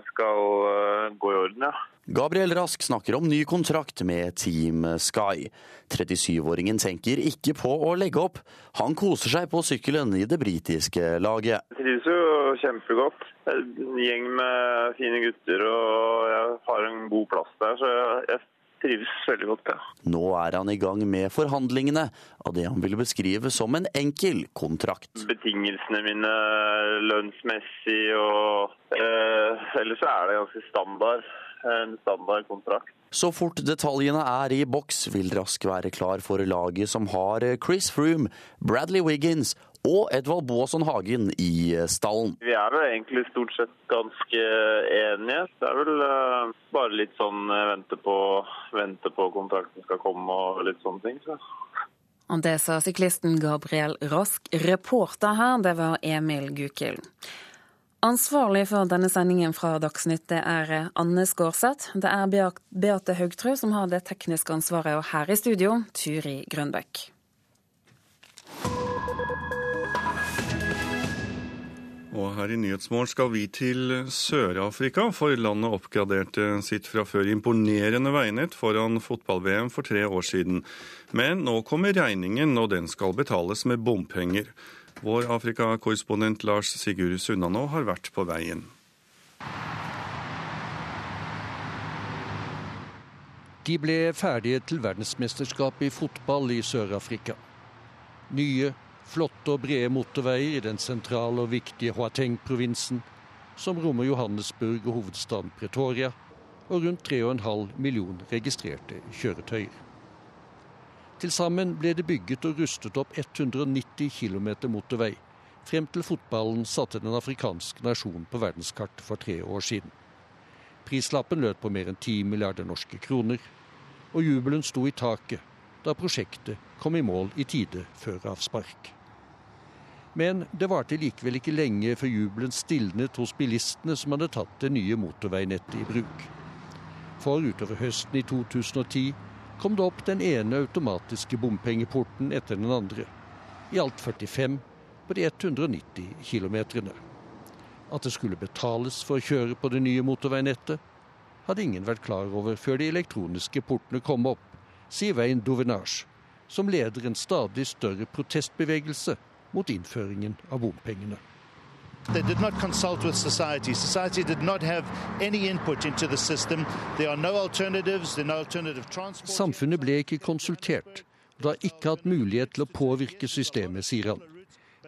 skal eh, gå i orden, ja. Gabriel Rask snakker om ny kontrakt med Team Sky. 37-åringen tenker ikke på å legge opp. Han koser seg på sykkelen i det britiske laget. Jeg trives jo kjempegodt. En gjeng med fine gutter, og jeg har en god plass der, så jeg trives veldig godt. Ja. Nå er han i gang med forhandlingene av det han vil beskrive som en enkel kontrakt. Betingelsene mine lønnsmessig og eh, Ellers er det ganske standard en standardkontrakt. Så fort detaljene er i boks, vil Rask være klar for laget som har Chris Froome, Bradley Wiggins og Edvald Boasson Hagen i stallen. Vi er vel egentlig stort sett ganske enige. Det er vel uh, bare litt sånn uh, vente på, vente på kontrakten skal komme og litt sånne ting. Så. Det sa syklisten Gabriel Rask. Reporter her, det var Emil Gukild. Ansvarlig for denne sendingen fra Dagsnytt det er Anne Skårseth. Det er Beate Haugtrø som har det tekniske ansvaret, og her i studio Turi Grønbekk. Og her i Nyhetsmorgen skal vi til Sør-Afrika, for landet oppgraderte sitt fra før imponerende veinett foran fotball-VM for tre år siden. Men nå kommer regningen, og den skal betales med bompenger. Vår Afrika-korrespondent Lars Sigurd Sunnanå har vært på veien. De ble ferdige til verdensmesterskapet i fotball i Sør-Afrika. Nye, flotte og brede motorveier i den sentrale og viktige Huateng-provinsen, som rommer Johannesburg og hovedstaden Pretoria, og rundt 3,5 millioner registrerte kjøretøyer. Til sammen ble det bygget og rustet opp 190 km motorvei, frem til fotballen satte den afrikanske nasjonen på verdenskart for tre år siden. Prislappen lød på mer enn 10 milliarder norske kroner, og jubelen sto i taket da prosjektet kom i mål i tide før avspark. Men det varte likevel ikke lenge før jubelen stilnet hos bilistene som hadde tatt det nye motorveinettet i bruk. For utover høsten i 2010 kom det opp den ene automatiske bompengeporten etter den andre. I alt 45 på de 190 kilometerne. At det skulle betales for å kjøre på det nye motorveinettet, hadde ingen vært klar over før de elektroniske portene kom opp, sier Vein Dovenage, som leder en stadig større protestbevegelse mot innføringen av bompengene. They did not consult with society. Society did not have any input into the system. There are no alternatives, there are no alternative transport. Samfunnet ble ikke konsultert, og det har ikke hatt mulighet til å påvirke systemet, sier han.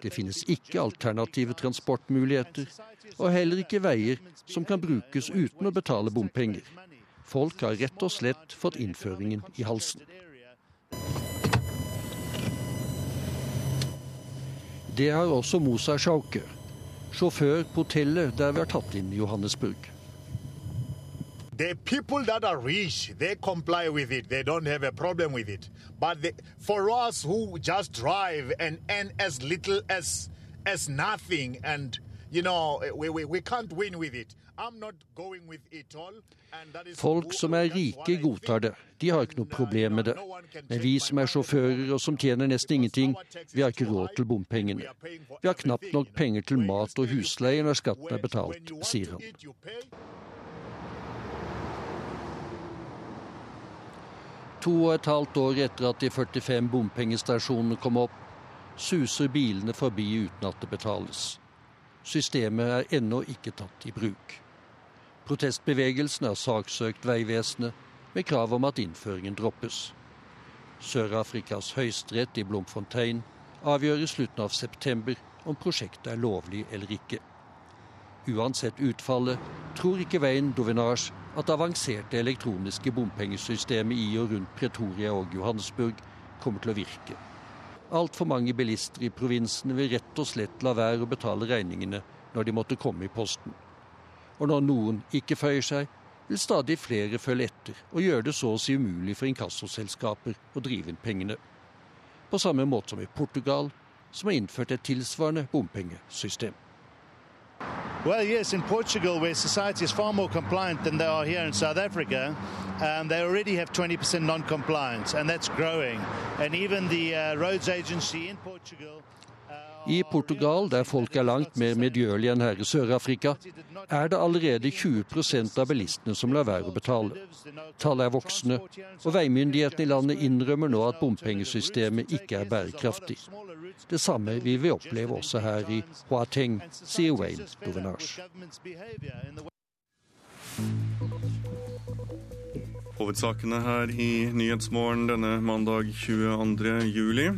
Det finnes ikke alternative transportmuligheter, og heller ikke veier som kan brukes uten å betale bompenger. Folk har rett og slett fått innføringen i halsen. Det har også Mosa Schauke sjåfør på hotellet der vi har tatt inn Johannesburg. The people that are rich, they comply with it. They don't have a problem with it. But the, for us who just drive and earn as little as as nothing and you know we, we, we can't win with it. Folk som er rike, godtar det. De har ikke noe problem med det. Men vi som er sjåfører og som tjener nesten ingenting, vi har ikke råd til bompengene. Vi har knapt nok penger til mat og husleie når skatten er betalt, sier han. To og et halvt år etter at de 45 bompengestasjonene kom opp, suser bilene forbi uten at det betales. Systemet er ennå ikke tatt i bruk. Protestbevegelsen har saksøkt Vegvesenet med krav om at innføringen droppes. Sør-Afrikas høyesterett i Blomfontein avgjør i slutten av september om prosjektet er lovlig eller ikke. Uansett utfallet tror ikke Veien Dovinage at det avanserte elektroniske bompengesystemet i og rundt Pretoria og Johannesburg kommer til å virke. Altfor mange bilister i provinsene vil rett og slett la være å betale regningene når de måtte komme i posten. Og når noen ikke føyer seg, vil stadig flere følge etter og gjøre det så å si umulig for inkassoselskaper å drive inn pengene. På samme måte som i Portugal, som har innført et tilsvarende bompengesystem. Well, yes, in Portugal, where society is far more compliant than they are here in South Africa, um, they already have 20% non compliance, and that's growing. And even the uh, roads agency in Portugal. I Portugal, der folk er langt mer medgjørlige enn her i Sør-Afrika, er det allerede 20% av bilistene som lar være å betale. Tallet er voksende, og veimyndighetene i landet innrømmer nå at bompengesystemet ikke er bærekraftig. Det samme vil vi oppleve også her i Huateng, sier Wayne Dovenage. Hovedsakene her i Nyhetsmorgen denne mandag 22. juli.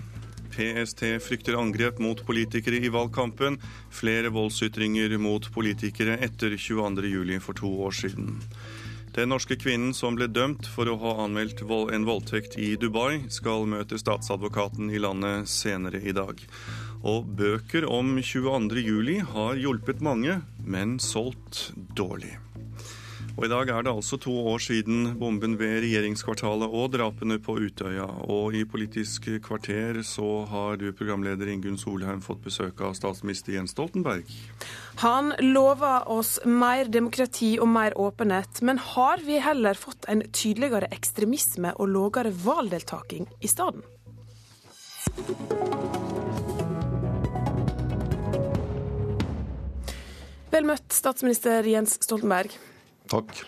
PST frykter angrep mot politikere i valgkampen. Flere voldsytringer mot politikere etter 22.07 for to år siden. Den norske kvinnen som ble dømt for å ha anmeldt en voldtekt i Dubai, skal møte statsadvokaten i landet senere i dag. Og bøker om 22.07 har hjulpet mange, men solgt dårlig. Og I dag er det altså to år siden bomben ved regjeringskvartalet og drapene på Utøya. Og i Politisk kvarter så har du, programleder Ingunn Solheim, fått besøk av statsminister Jens Stoltenberg. Han lover oss mer demokrati og mer åpenhet, men har vi heller fått en tydeligere ekstremisme og lavere valgdeltaking i stedet? Vel møtt, statsminister Jens Stoltenberg. Takk.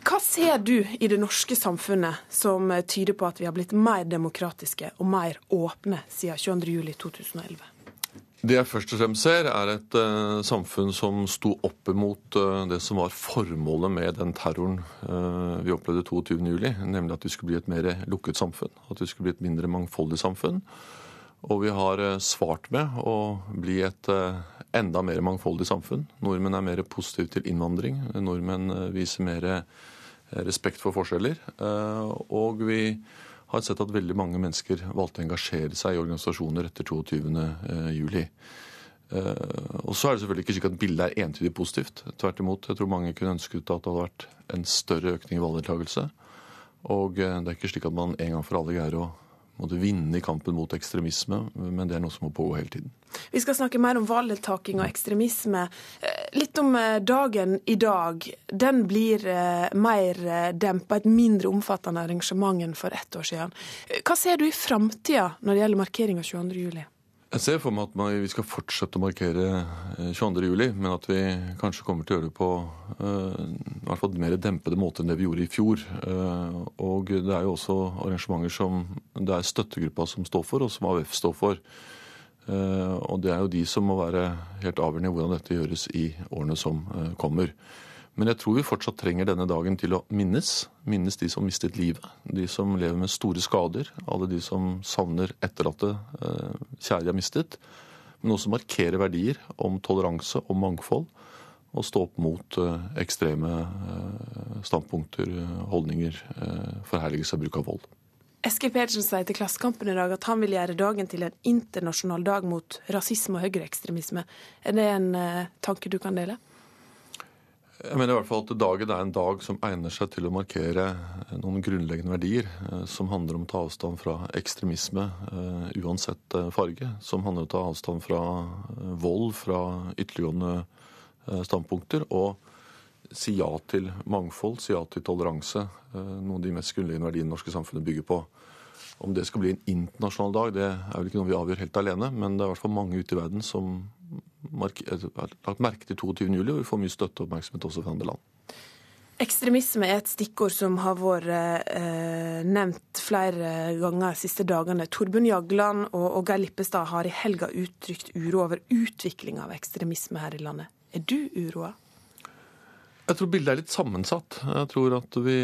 Hva ser du i det norske samfunnet som tyder på at vi har blitt mer demokratiske og mer åpne siden 22.07.2011? Det jeg først og fremst ser, er et uh, samfunn som sto opp mot uh, det som var formålet med den terroren uh, vi opplevde 22.07., nemlig at vi skulle bli et mer lukket samfunn. At vi skulle bli et mindre mangfoldig samfunn. Og vi har svart med å bli et enda mer mangfoldig samfunn. Nordmenn er mer positive til innvandring. Nordmenn eh, viser mer eh, respekt for forskjeller. Eh, og vi har sett at veldig mange mennesker valgte å engasjere seg i organisasjoner etter 22.07. Og så er det selvfølgelig ikke slik at bildet er entydig positivt. Tvert imot. Jeg tror mange kunne ønsket at det hadde vært en større økning i valgdeltakelse. Og det er ikke slik at man en gang for alle greier å måtte vinne i kampen mot ekstremisme, men det er noe som må pågå hele tiden. Vi skal snakke mer om valgdeltaking og ekstremisme. Eh, litt om eh, dagen i dag. Den blir eh, mer dempa, et mindre omfattende arrangement enn for ett år siden. Hva ser du i framtida når det gjelder markering av 22.07? Jeg ser for meg at vi skal fortsette å markere 22.07, men at vi kanskje kommer til å gjøre det på i hvert fall mer dempede måter enn det vi gjorde i fjor. Og det er jo også arrangementer som det er støttegruppa som står for, og som AUF står for. Eh, og det er jo de som må være helt avgjørende i hvordan dette gjøres i årene som eh, kommer. Men jeg tror vi fortsatt trenger denne dagen til å minnes. Minnes de som mistet livet. De som lever med store skader. Alle de som savner etterlatte eh, kjære de har mistet. Men også markere verdier om toleranse og mangfold. Og stå opp mot ekstreme standpunkter, holdninger, forherligelse av bruk av vold. Eskil Pedersen sier til Klassekampen i dag at han vil gjøre dagen til en internasjonal dag mot rasisme og høyreekstremisme. Er det en tanke du kan dele? Jeg mener i hvert fall at dagen er en dag som egner seg til å markere noen grunnleggende verdier eh, som handler om å ta avstand fra ekstremisme eh, uansett eh, farge. Som handler om å ta avstand fra vold, fra ytterliggående standpunkter. Og si ja til mangfold, si ja til toleranse. Noen av de mest grunnleggende verdiene det norske samfunnet bygger på. Om det skal bli en internasjonal dag, det er vel ikke noe vi avgjør helt alene. Men det er i hvert fall mange ute i verden som lagt merke til 22. juli, og vi får mye støtte og oppmerksomhet også fra andre land. Ekstremisme er et stikkord som har vært eh, nevnt flere ganger de siste dagene. Torbjørn Jagland og, og Geir Lippestad har i helga uttrykt uro over utviklinga av ekstremisme her i landet. Er du uroa? Jeg tror bildet er litt sammensatt. Jeg tror at vi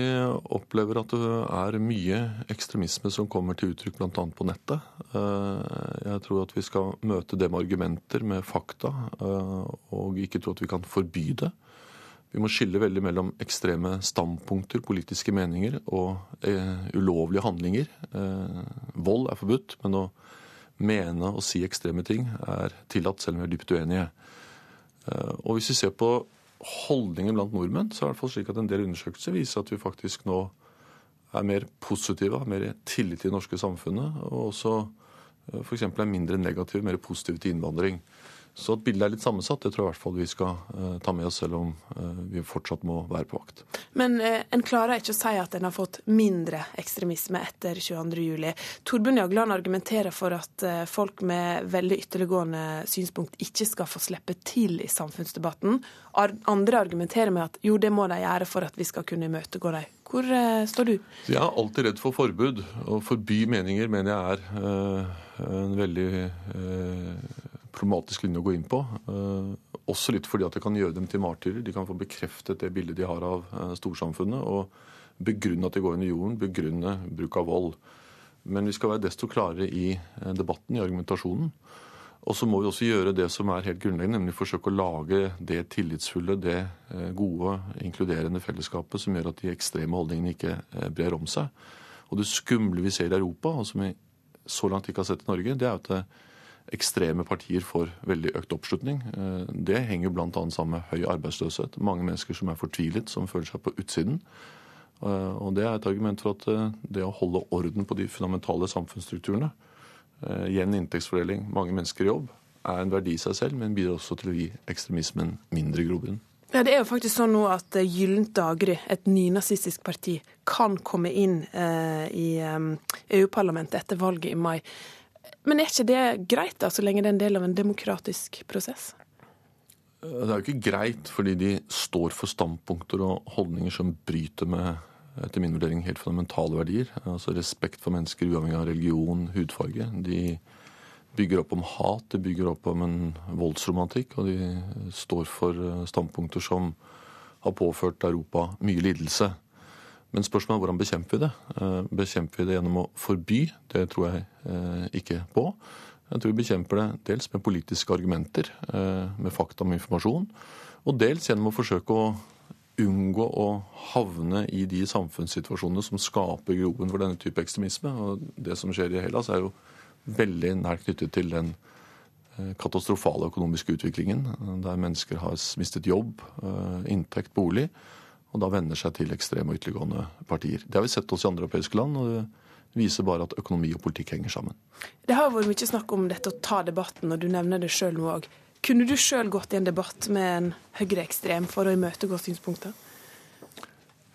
opplever at det er mye ekstremisme som kommer til uttrykk bl.a. på nettet. Eh, jeg tror at vi skal møte det med argumenter, med fakta, eh, og ikke tro at vi kan forby det. Vi må skille veldig mellom ekstreme standpunkter, politiske meninger, og eh, ulovlige handlinger. Vold er forbudt, men å mene og si ekstreme ting er tillatt, selv om vi er dypt uenige. Og hvis vi ser på holdningen blant nordmenn, så er det i hvert fall slik at en del undersøkelser viser at vi faktisk nå er mer positive, har mer tillit til det norske samfunnet, og også eh, f.eks. er mindre negative, mer positive til innvandring. Så at bildet er litt sammensatt, det tror jeg i hvert fall vi skal uh, ta med oss, selv om uh, vi fortsatt må være på vakt. Men uh, en klarer ikke å si at en har fått mindre ekstremisme etter 22.07. Torbjørn Jagland argumenterer for at folk med veldig ytterliggående synspunkt ikke skal få slippe til i samfunnsdebatten. Ar andre argumenterer med at jo, det må de gjøre for at vi skal kunne imøtegå dem. Hvor står du? Jeg er alltid redd for forbud. Å forby meninger mener jeg er en veldig problematisk linje å gå inn på. Eh, også litt fordi at det kan gjøre dem til martyrer. De kan få bekreftet det bildet de har av eh, storsamfunnet, og begrunne at de går under jorden, begrunne bruk av vold. Men vi skal være desto klarere i eh, debatten, i argumentasjonen. Og så må vi også gjøre det som er helt grunnleggende, nemlig forsøke å lage det tillitsfulle, det gode, inkluderende fellesskapet som gjør at de ekstreme holdningene ikke brer om seg. Og det skumle vi ser i Europa, og som vi så langt ikke har sett i Norge, det er at ekstreme partier får veldig økt oppslutning. Eh, det henger bl.a. sammen med høy arbeidsløshet. Mange mennesker som er fortvilet, som føler seg på utsiden. Eh, og Det er et argument for at eh, det å holde orden på de fundamentale samfunnsstrukturene, igjen inntektsfordeling, mange mennesker i jobb, er en verdi i seg selv, men bidrar også til å gi ekstremismen mindre grobunn. Ja, Det er jo faktisk sånn nå at Gyllent daggry, et nynazistisk parti, kan komme inn eh, i eh, EU-parlamentet etter valget i mai. Men er ikke det greit, da, så lenge det er en del av en demokratisk prosess? Det er jo ikke greit, fordi de står for standpunkter og holdninger som bryter med etter min vurdering helt fundamentale verdier. Altså Respekt for mennesker uavhengig av religion, hudfarge. De bygger opp om hat, de bygger opp om en voldsromantikk, og de står for standpunkter som har påført Europa mye lidelse. Men spørsmålet er hvordan bekjemper vi det? Eh, bekjemper vi det gjennom å forby? Det tror jeg eh, ikke på. Jeg tror vi bekjemper det dels med politiske argumenter, eh, med fakta om informasjon, og dels gjennom å forsøke å unngå å havne i de samfunnssituasjonene som skaper groen for denne type ekstremisme. Og det som skjer i Hellas, er jo veldig nært knyttet til den katastrofale økonomiske utviklingen, der mennesker har mistet jobb, inntekt, bolig og da venner seg til ekstreme og ytterliggående partier. Det har vi sett også i andre europeiske land. og det viser bare at økonomi og politikk henger sammen. Det har vært mye snakk om dette å ta debatten, og du nevner det sjøl nå òg. Kunne du sjøl gått i en debatt med en høyreekstrem for å imøtegå synspunkter?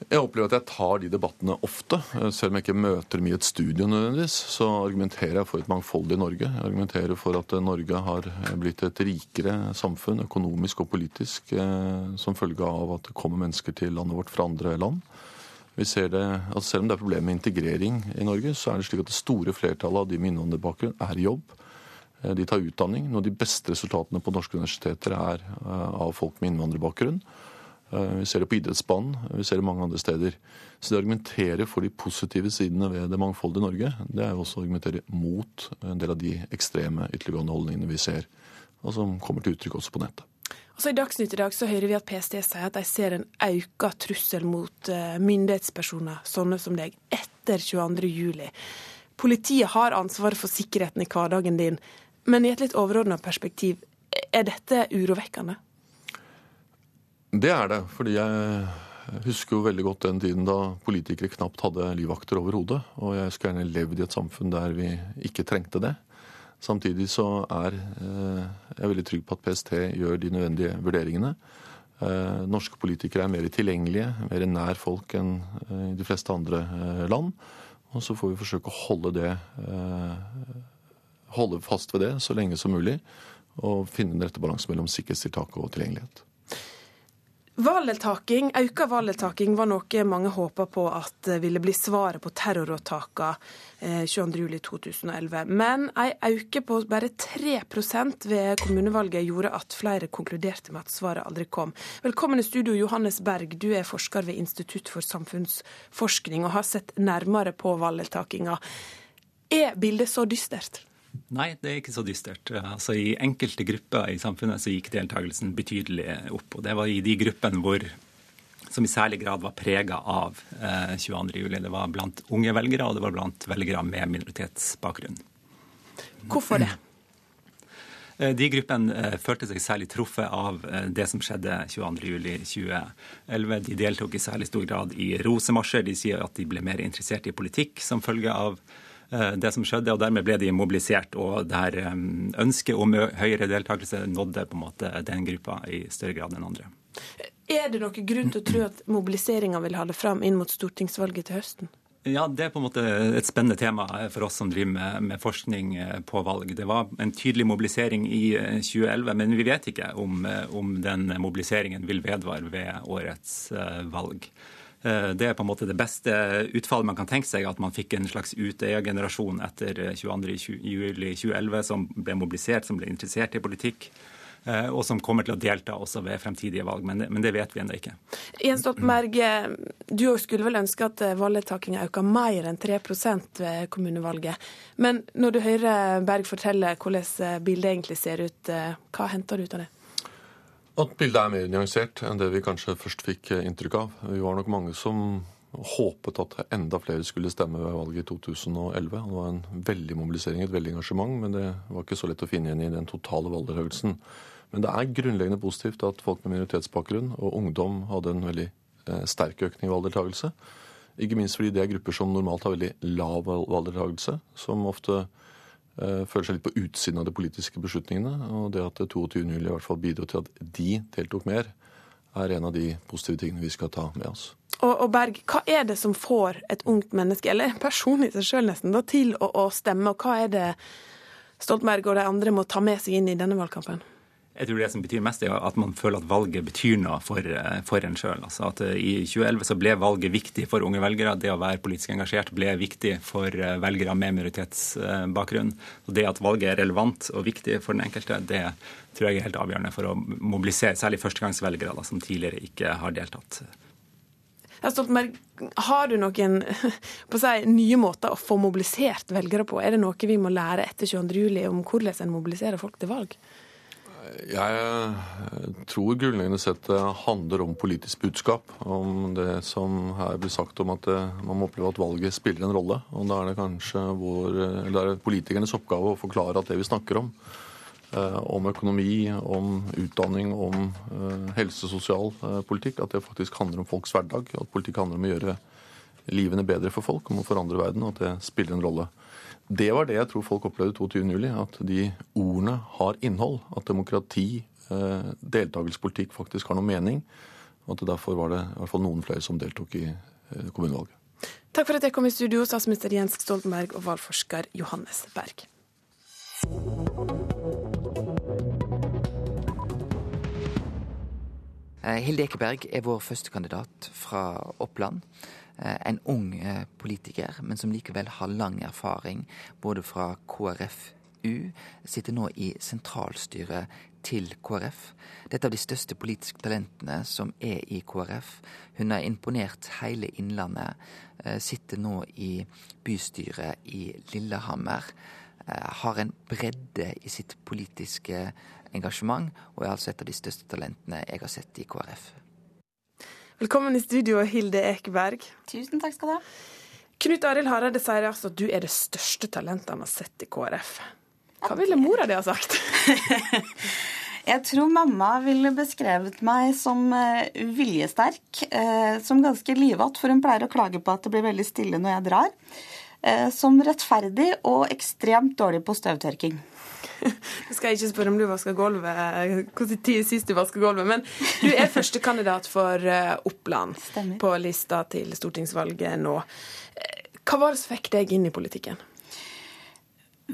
Jeg opplever at jeg tar de debattene ofte. Selv om jeg ikke møter dem i et studio nødvendigvis, så argumenterer jeg for et mangfoldig Norge. Jeg argumenterer for at Norge har blitt et rikere samfunn økonomisk og politisk eh, som følge av at det kommer mennesker til landet vårt fra andre land. Vi ser det, altså Selv om det er problemer med integrering i Norge, så er det slik at det store flertallet av de med innvandrerbakgrunn er i jobb. Eh, de tar utdanning. Noen av de beste resultatene på norske universiteter er eh, av folk med innvandrerbakgrunn. Eh, vi ser det på idrettsbanen, vi ser det mange andre steder. Så det å argumentere for de positive sidene ved det mangfoldige Norge, det er jo også å argumentere mot en del av de ekstreme ytterliggående holdningene vi ser, og som kommer til uttrykk også på nettet. Altså I Dagsnytt i dag så hører vi at PST sier at de ser en økt trussel mot eh, myndighetspersoner, sånne som deg, etter 22.07. Politiet har ansvaret for sikkerheten i hverdagen din, men i et litt overordna perspektiv, er dette urovekkende? Det er det. Fordi jeg husker jo veldig godt den tiden da politikere knapt hadde livvakter over hodet. Og jeg skulle gjerne levd i et samfunn der vi ikke trengte det. Samtidig så er eh, jeg veldig trygg på at PST gjør de nødvendige vurderingene. Eh, norske politikere er mer tilgjengelige, mer nær folk enn eh, i de fleste andre land. Og så får vi forsøke å holde det holde fast ved det så lenge som mulig. Og finne den rette balansen mellom sikkerhetstiltak og tilgjengelighet. Valdeltaking, Økt valdeltaking var noe mange håpa på at ville bli svaret på terroråtakene 22.07.2011. Eh, Men ei øke på bare 3 ved kommunevalget gjorde at flere konkluderte med at svaret aldri kom. Velkommen i studio, Johannes Berg. Du er forsker ved Institutt for samfunnsforskning og har sett nærmere på valdeltakinga. Er bildet så dystert? Nei, det er ikke så dystert. Altså, I enkelte grupper i samfunnet så gikk deltakelsen betydelig opp. og Det var i de gruppene hvor, som i særlig grad var prega av eh, 22.07. Det var blant unge velgere, og det var blant velgere med minoritetsbakgrunn. Hvorfor det? Eh, de gruppene eh, følte seg særlig truffet av eh, det som skjedde 22.07.2011. De deltok i særlig stor grad i rosemarsjer. De sier at de ble mer interessert i politikk som følge av det som skjedde, og dermed ble de mobilisert. Og der eh, ønsket om høyere deltakelse nådde på en måte den gruppa i større grad enn andre. Er det noen grunn til å tro at mobiliseringa vil holde fram inn mot stortingsvalget til høsten? Ja, Det er på en måte et spennende tema for oss som driver med, med, forskning eh, på valg. Det var en tydelig mobilisering i 2011, men vi vet ikke om, om den mobiliseringen vil vedvare ved årets valg. Eh, det er på en måte det beste utfallet man kan tenke seg, at man fikk en slags Utøya-generasjon etter 22.07.2011 som ble mobilisert, som ble interessert i politikk. Eh, og som kommer til å delta også ved fremtidige valg, men det, men det vet vi ennå ikke. Jens Stoltenberg, eh, du skulle vel ønske at valgdeltakinga økte mer enn 3% ved kommunevalget. Men når du hører Berg fortelle hvordan bildet egentlig ser ut, hva henter du ut av det? At bildet er mer nyansert enn det vi kanskje først fikk eh, inntrykk av. Vi var nok mange som håpet at enda flere skulle stemme ved valget i 2011. Det var en veldig mobilisering, et veldig engasjement, men det var ikke så lett å finne igjen i den totale valgdeltakelsen. Men det er grunnleggende positivt at folk med minoritetsbakgrunn og ungdom hadde en veldig eh, sterk økning i valgdeltakelse. Ikke minst fordi det er grupper som normalt har veldig lav valgdeltakelse, som ofte føler seg litt på utsiden av de politiske beslutningene. Og det at 22. juli i hvert fall bidro til at de deltok mer, er en av de positive tingene vi skal ta med oss. Og, og Berg, hva er det som får et ungt menneske, eller en i seg sjøl nesten, da, til å, å stemme? Og hva er det Stoltenberg og de andre må ta med seg inn i denne valgkampen? Jeg tror det som betyr mest, er at man føler at valget betyr noe for, eh, for en sjøl. Altså at eh, I 2011 så ble valget viktig for unge velgere. Det å være politisk engasjert ble viktig for eh, velgere med minoritetsbakgrunn. Og Det at valget er relevant og viktig for den enkelte, det tror jeg er helt avgjørende for å mobilisere særlig førstegangsvelgere da, som tidligere ikke har deltatt. Stoltenberg, har du noen på seg, nye måter å få mobilisert velgere på? Er det noe vi må lære etter 22.07 om hvordan en mobiliserer folk til valg? Jeg eh, tror grunnleggende sett det handler om politisk budskap. Om det som her blir sagt om at eh, man må oppleve at valget spiller en rolle. Og da er det kanskje vår, eller er politikernes oppgave å forklare at det vi snakker om, eh, om økonomi, om utdanning, om helse- og sosialpolitikk, at det faktisk handler om folks hverdag. At politikk handler om å gjøre livene bedre for folk, om å forandre verden, og at det spiller en rolle. Det var det jeg tror folk opplevde 22.07. At de ordene har innhold. At demokrati, eh, deltakelsespolitikk faktisk har noe mening. Og at det derfor var det i hvert fall noen flere som deltok i eh, kommunevalget. Takk for at jeg kom i studio, statsminister Jens Stoltenberg og valgforsker Johannes Berg. Eh, Hilde Ekeberg er vår førstekandidat fra Oppland. Eh, en ung eh, politiker, men som likevel har lang erfaring både fra KrFU, sitter nå i sentralstyret til KrF. Dette er av de største politiske talentene som er i KrF. Hun har imponert hele Innlandet. Eh, sitter nå i bystyret i Lillehammer. Har en bredde i sitt politiske engasjement, og er altså et av de største talentene jeg har sett i KrF. Velkommen i studio, Hilde Ekeberg. Tusen takk skal du ha. Knut Arild Hareide sier altså at du er det største talentet han har sett i KrF. Hva ville mora di ha sagt? Jeg tror mamma ville beskrevet meg som uh, viljesterk, uh, som ganske livatt, for hun pleier å klage på at det blir veldig stille når jeg drar. Uh, som rettferdig og ekstremt dårlig på støvtørking. Nå skal jeg ikke spørre om du vasker gulvet, hvor tid sist du vasker gulvet, men du er førstekandidat for Oppland Stemmer. på lista til stortingsvalget nå. Hva var det som fikk deg inn i politikken?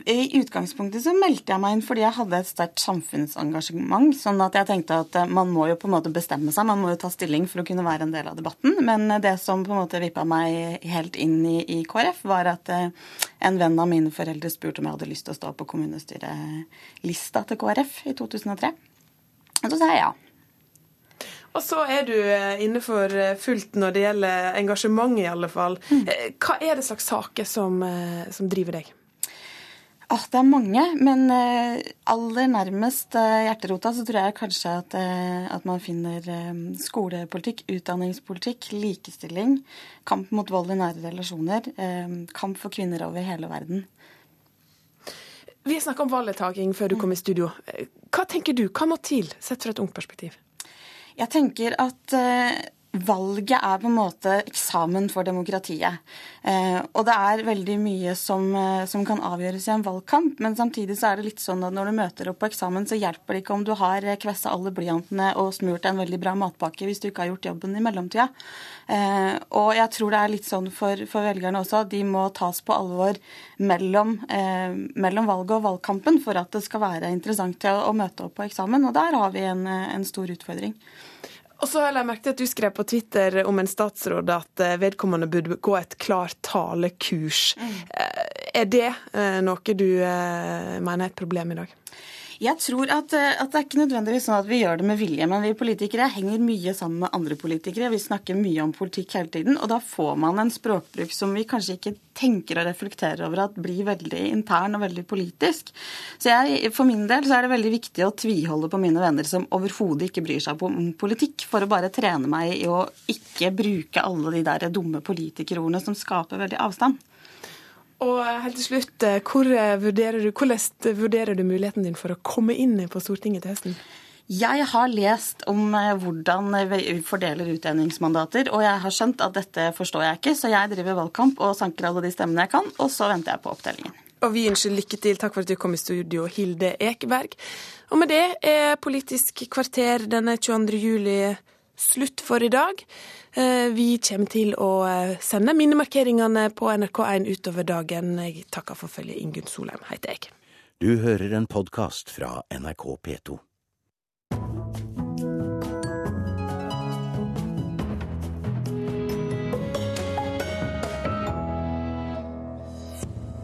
I utgangspunktet så meldte jeg meg inn fordi jeg hadde et sterkt samfunnsengasjement. sånn at jeg tenkte at eh, man må jo på en måte bestemme seg, man må jo ta stilling for å kunne være en del av debatten. Men det som på en måte vippa meg helt inn i, i KrF, var at eh, en venn av mine foreldre spurte om jeg hadde lyst til å stå på kommunestyrelista til KrF i 2003. Og så sa jeg ja. Og så er du eh, inne for fullt når det gjelder engasjement, i alle fall. Mm. Hva er det slags saker som, som driver deg? Oh, det er mange, men uh, aller nærmest uh, hjerterota så tror jeg kanskje at, uh, at man finner skolepolitikk, utdanningspolitikk, likestilling, kamp mot vold i nære relasjoner, kamp for kvinner over hele verden. Vi har snakka om valgdeltaking før du kom i studio. Hva tenker du, hva må til, sett fra et ungt perspektiv? Jeg tenker at Valget er på en måte eksamen for demokratiet. Eh, og det er veldig mye som, eh, som, kan avgjøres i en valgkamp, men samtidig så er det litt sånn at når du møter opp på eksamen, så hjelper det ikke om du har kvessa alle blyantene og smurt en veldig bra matpakke hvis du ikke har gjort jobben i mellomtida. Eh, og jeg tror det er litt sånn for, for velgerne også, at de må tas på alvor mellom, eh, mellom, valget og valgkampen for at det skal være interessant å, å møte opp på eksamen. Og der har vi en, en stor utfordring. Og så har jeg merket at du skrev på Twitter om en statsråd at eh, vedkommende burde gå et klartalekurs. Mm. Eh, er det eh, noe du mener er et problem i dag? Jeg tror at, eh, at, det er ikke nødvendigvis sånn at vi gjør det med vilje, men vi politikere henger mye sammen med andre politikere. Vi snakker mye om politikk hele tiden, og da får man en språkbruk som vi kanskje ikke tenker og reflekterer over at blir veldig intern og veldig politisk. Så jeg, For min del så er det veldig viktig å tviholde på mine venner som overhodet ikke bryr seg om politikk, for å bare trene meg i å ikke bruke alle de der dumme politikerordene som skaper veldig avstand. Og helt til slutt, eh, eh, vurderer du, hvordan vurderer du muligheten din for å komme inn på Stortinget til høsten? Jeg har lest om eh, hvordan vi fordeler utjevningsmandater, og jeg har skjønt at dette forstår jeg ikke, så jeg driver valgkamp og sanker alle de stemmene jeg kan, og så venter jeg på opptellingen. Og vi ønsker lykke til. Takk for at du kom i studio, Hilde Ekeberg. Og med det er Politisk kvarter denne 22. juli slutt for i dag. Eh, vi kommer til å eh, sende minnemarkeringene på NRK1 utover dagen. Jeg takker for følget. Ingunn Solheim heter jeg. Du hører en podkast fra NRK P2.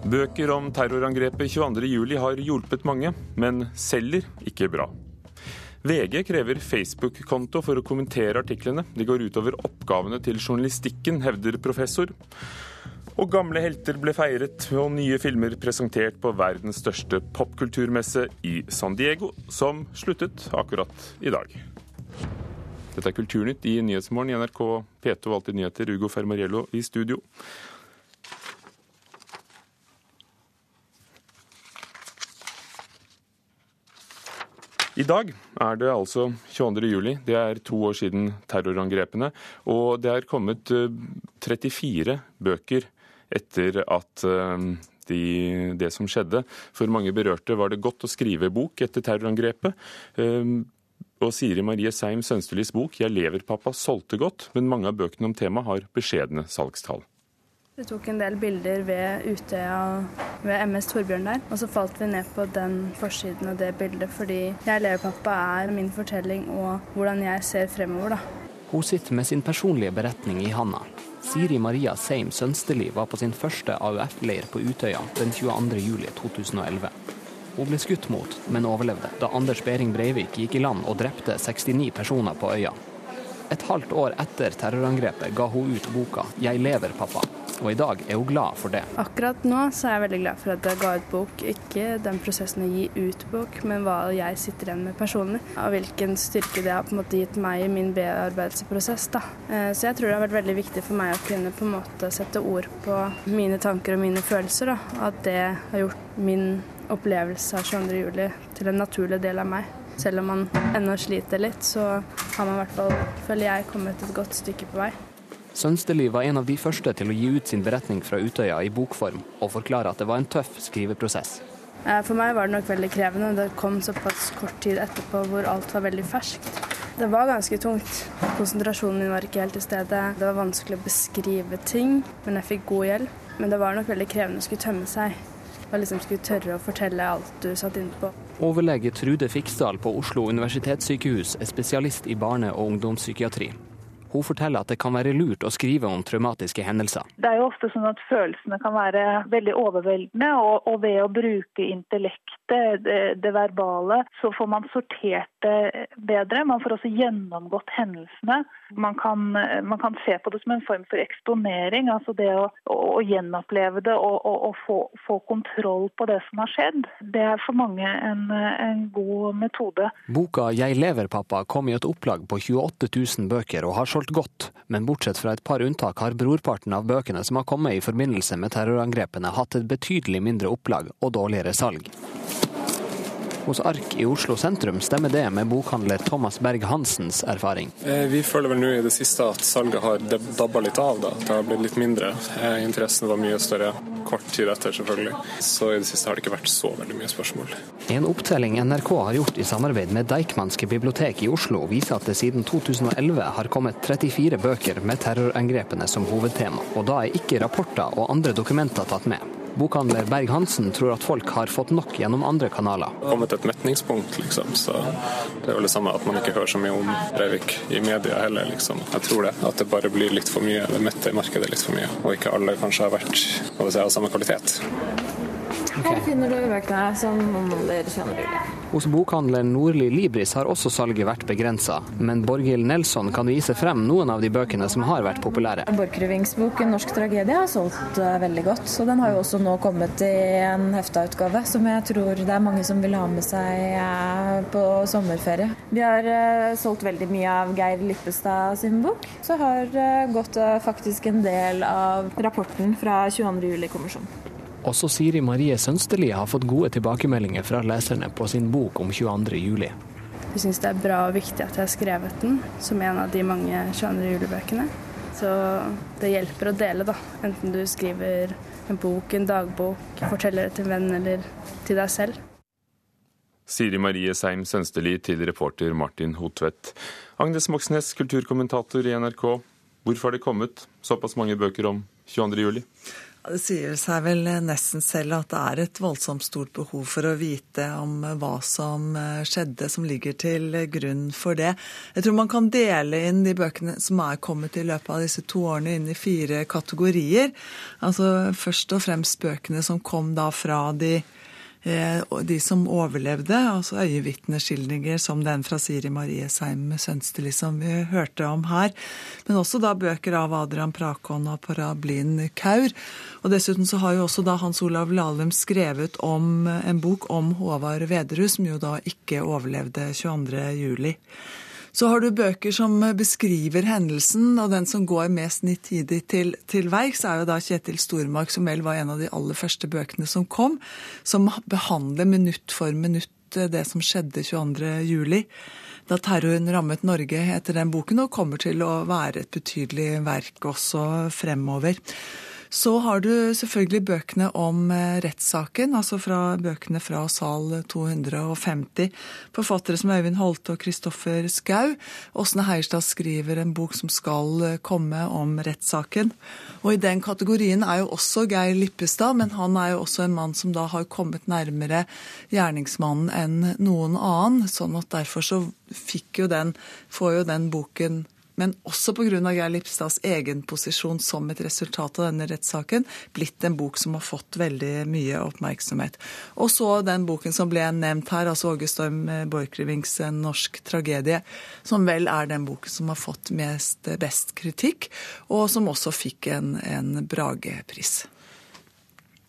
Bøker om terrorangrepet 22.07 har hjulpet mange, men selger ikke bra. VG krever Facebook-konto for å kommentere artiklene. De går utover oppgavene til journalistikken, hevder professor. Og gamle helter ble feiret, og nye filmer presentert på verdens største popkulturmesse i San Diego, som sluttet akkurat i dag. Dette er Kulturnytt i Nyhetsmorgen i NRK P2 Alltid nyheter. Ugo Fermariello i studio. I dag er det altså 22. juli. Det er to år siden terrorangrepene. Og det er kommet 34 eh, bøker etter at eh, de, det som skjedde. For mange berørte var det godt å skrive bok etter terrorangrepet. Eh, og Siri Marie Seim Sønstelis bok 'Jeg lever, pappa' solgte godt, men mange av bøkene om temaet har beskjedne salgstall. Vi tok en del bilder ved Utøya ved MS Torbjørn der. Og så falt vi ned på den forsiden av det bildet fordi Jeg lever pappa er min fortelling og hvordan jeg ser fremover, da. Hun sitter med sin personlige beretning i handa. Siri Maria Seim Sønsteli var på sin første AUF-leir på Utøya den 22.07.2011. Hun ble skutt mot, men overlevde da Anders Behring Breivik gikk i land og drepte 69 personer på øya. Et halvt år etter terrorangrepet ga hun ut boka 'Jeg lever, pappa', og i dag er hun glad for det. Akkurat nå så er jeg veldig glad for at jeg ga ut bok. Ikke den prosessen å gi ut bok, men hva jeg sitter igjen med personlig. Og hvilken styrke det har på en måte gitt meg i min bearbeidelsesprosess. Eh, så jeg tror det har vært veldig viktig for meg å kunne på en måte sette ord på mine tanker og mine følelser. Da. At det har gjort min opplevelse av 22. juli til en naturlig del av meg. Selv om man ennå sliter litt, så har man i hvert fall, føler jeg, kommet et godt stykke på vei. Sønsteli var en av de første til å gi ut sin beretning fra Utøya i bokform, og forklare at det var en tøff skriveprosess. Eh, for meg var det nok veldig krevende. Det kom såpass kort tid etterpå hvor alt var veldig ferskt. Det var ganske tungt. Konsentrasjonen min var ikke helt til stede. Det var vanskelig å beskrive ting, men jeg fikk god hjelp. Men det var nok veldig krevende å skulle tømme seg. Og liksom skulle tørre å fortelle alt du satt inne på. Overlege Trude Fiksdal på Oslo universitetssykehus er spesialist i barne- og ungdomspsykiatri. Hun forteller at det kan være lurt å skrive om traumatiske hendelser. Det er jo ofte sånn at følelsene kan være veldig overveldende, og, og ved å bruke intellektet, det, det, verbale, så får man sortert det bedre. Man får også gjennomgått hendelsene. Man kan, man kan se på det som en form for eksponering, altså det å, å, å gjenoppleve det og, og, og få, få, kontroll på det som har skjedd. Det er for mange en, en god metode. Boka 'Jeg lever, pappa' kom i et opplag på 28 000 bøker og har solgt solgt godt, men bortsett fra et par unntak har brorparten av bøkene som har kommet i forbindelse med terrorangrepene, hatt et betydelig mindre opplag og dårligere salg. Hos Ark i Oslo sentrum stemmer det med bokhandler Thomas Berg-Hansens erfaring. Eh, vi føler vel nå i det siste at salget har dabba litt av. da. Det har blitt litt mindre. Eh, interessen var mye større kort tid etter, selvfølgelig. Så i det siste har det ikke vært så veldig mye spørsmål. En opptelling NRK har gjort i samarbeid med Deichmanske bibliotek i Oslo, viser at det siden 2011 har kommet 34 bøker med terrorangrepene som hovedtema. Og da er ikke rapporter og andre dokumenter tatt med. Bokhandler Berg-Hansen tror at folk har fått nok gjennom andre kanaler. Det har kommet et metningspunkt, liksom. Så det er vel det samme at man ikke hører så mye om Breivik i media heller, liksom. Jeg tror det. At det bare blir litt for mye. Det metter markedet litt for mye. Og ikke alle kanskje har vært av samme kvalitet. Her finner du bøkene som omhandler kjønnerullet. Hos bokhandleren Nordli Libris har også salget vært begrensa, men Borghild Nelson kan vise frem noen av de bøkene som har vært populære. Borchgrevinks bok norsk tragedie' har solgt uh, veldig godt, så den har jo også nå kommet i en hefta-utgave som jeg tror det er mange som vil ha med seg uh, på sommerferie. Vi har uh, solgt veldig mye av Geir Lippestad sin bok, så har gått faktisk en del av rapporten fra 22. juli-kommisjonen. Også Siri Marie Sønsteli har fått gode tilbakemeldinger fra leserne på sin bok om 22. juli. Jeg syns det er bra og viktig at jeg har skrevet den som en av de mange 22. juli-bøkene. Så det hjelper å dele, da. Enten du skriver en bok, en dagbok, forteller det til en venn eller til deg selv. Siri Marie Seim Sønsteli til reporter Martin Hotvedt. Agnes Moxnes, kulturkommentator i NRK. Hvorfor har det kommet såpass mange bøker om 22. juli? Det sier seg vel nesten selv at det er et voldsomt stort behov for å vite om hva som eh, skjedde, som ligger til grunn for det. Jeg tror man kan dele inn de bøkene som er kommet i løpet av disse to årene, inn i fire kategorier. Altså først og fremst bøkene som kom da fra de Eh, de som overlevde, altså øyevitneskildringer som den fra Siri Marie Seim Sønsteli som vi hørte om her. Men også da bøker av Adrian Prakon og Parablin Kaur. Og dessuten så har jo også da Hans Olav Lahlum skrevet om en bok om Håvard Vederud, som jo da ikke overlevde 22. juli. Så har du bøker som beskriver hendelsen, og den som går mest nitidig til, til verks, er jo da Kjetil Stormark, som vel var en av de aller første bøkene som kom, som behandler minutt for minutt eh, det som skjedde 22. juli da terroren rammet Norge etter den boken, og kommer til å være et betydelig verk også fremover. Så har du selvfølgelig bøkene om eh, rettssaken, altså fra bøkene fra sal 250. Forfattere som Øyvind Holte og Kristoffer Skau. Åsne Heierstad skriver en bok som skal eh, komme om rettssaken. Og i den kategorien er jo også Geir Lippestad, men han er jo også en mann som da har kommet nærmere gjerningsmannen enn noen annen. Sånn at derfor så fikk jo den, får jo den boken men også pga. Geir Lipstads egen posisjon som et resultat av denne rettssaken, blitt en bok som har fått veldig mye oppmerksomhet. Og så den boken som ble nevnt her, altså Åge Storm Borchgrevinks 'En norsk tragedie', som vel er den boken som har fått mest best kritikk, og som også fikk en, en Brage-pris.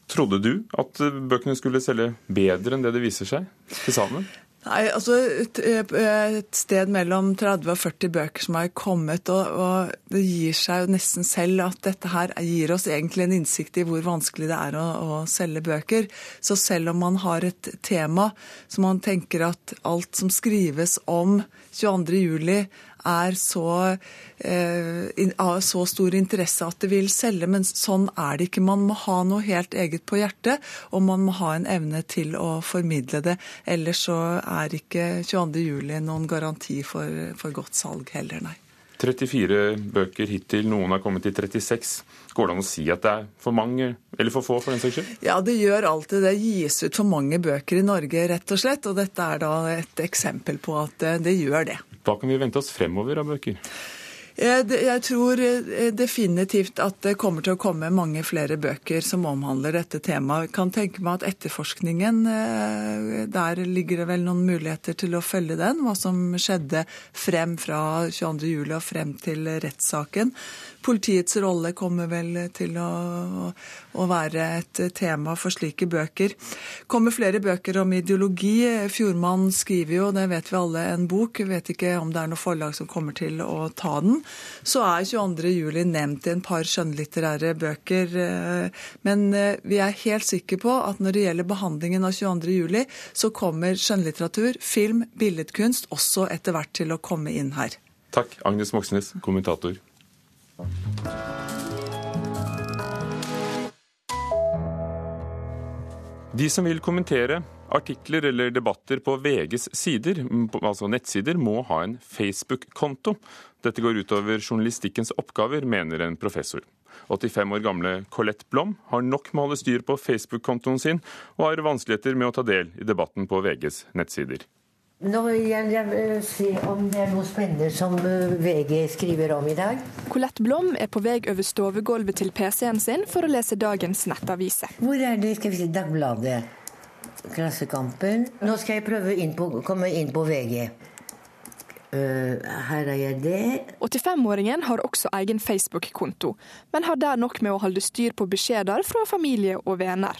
Trodde du at bøkene skulle selge bedre enn det det viser seg til sammen? Nei, altså et, et, sted mellom 30 og 40 bøker som har kommet, og, og, det gir seg jo nesten selv at dette her gir oss egentlig en innsikt i hvor vanskelig det er å, å selge bøker. Så selv om man har et tema som man tenker at alt som skrives om 22.07 er så, eh, av så stor interesse at det vil selge, men sånn er det ikke. Man må ha noe helt eget på hjertet, og man må ha en evne til å formidle det. Ellers så er ikke 22.07 noen garanti for, for godt salg heller, nei. 34 bøker hittil, noen har kommet til 36. Går det an å si at det er for mange, eller for få, for den saks skyld? Ja, det gjør alltid det. gis ut for mange bøker i Norge, rett og slett. Og dette er da et eksempel på at det gjør det. Hva kan vi vente oss fremover av bøker? Jeg tror eh, definitivt at det kommer til å komme mange flere bøker som omhandler dette temaet. Jeg kan tenke meg at etterforskningen, eh, der ligger det vel noen muligheter til å følge den. Hva som skjedde frem fra 22.07. og frem til rettssaken. Politiets rolle kommer vel til å, å, være et tema for slike bøker. kommer flere bøker om ideologi. Fjordmann skriver jo, det vet vi alle, en bok. Jeg vet ikke om det er noe forlag som kommer til å ta den. Så er 22.07 nevnt i en par skjønnlitterære bøker. Men vi er helt sikre på at når det gjelder behandlingen av 22.07, så kommer skjønnlitteratur, film, billedkunst også etter hvert til å komme inn her. Takk, Agnes Moxnes, kommentator. De som vil kommentere artikler eller debatter på VGs sider, altså nettsider, må ha en Facebook-konto. Dette går utover journalistikkens oppgaver, mener en professor. 85 år gamle Colette Blom har nok med å holde styr på Facebook-kontoen sin, og har vanskeligheter med å ta del i debatten på VGs nettsider. Nå vil jeg se om det er noe spennende som eh, VG skriver om i dag. Colette Blom er på vei over stovegulvet til PC-en sin for å lese dagens nettaviser. Hvor er det? Skal vi se, Dagbladet. Klassekampen. Nå skal jeg prøve på, komme inn på VG. Uh, eh, her er jeg det. 85-åringen har også egen Facebook-konto, men har der nok med å holde styr på beskjeder fra familie og venner.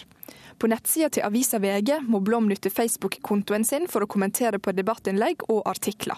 På nettsida til avisa VG må Blom nytte Facebook-kontoen sin for å kommentere på debattinnlegg og artikler.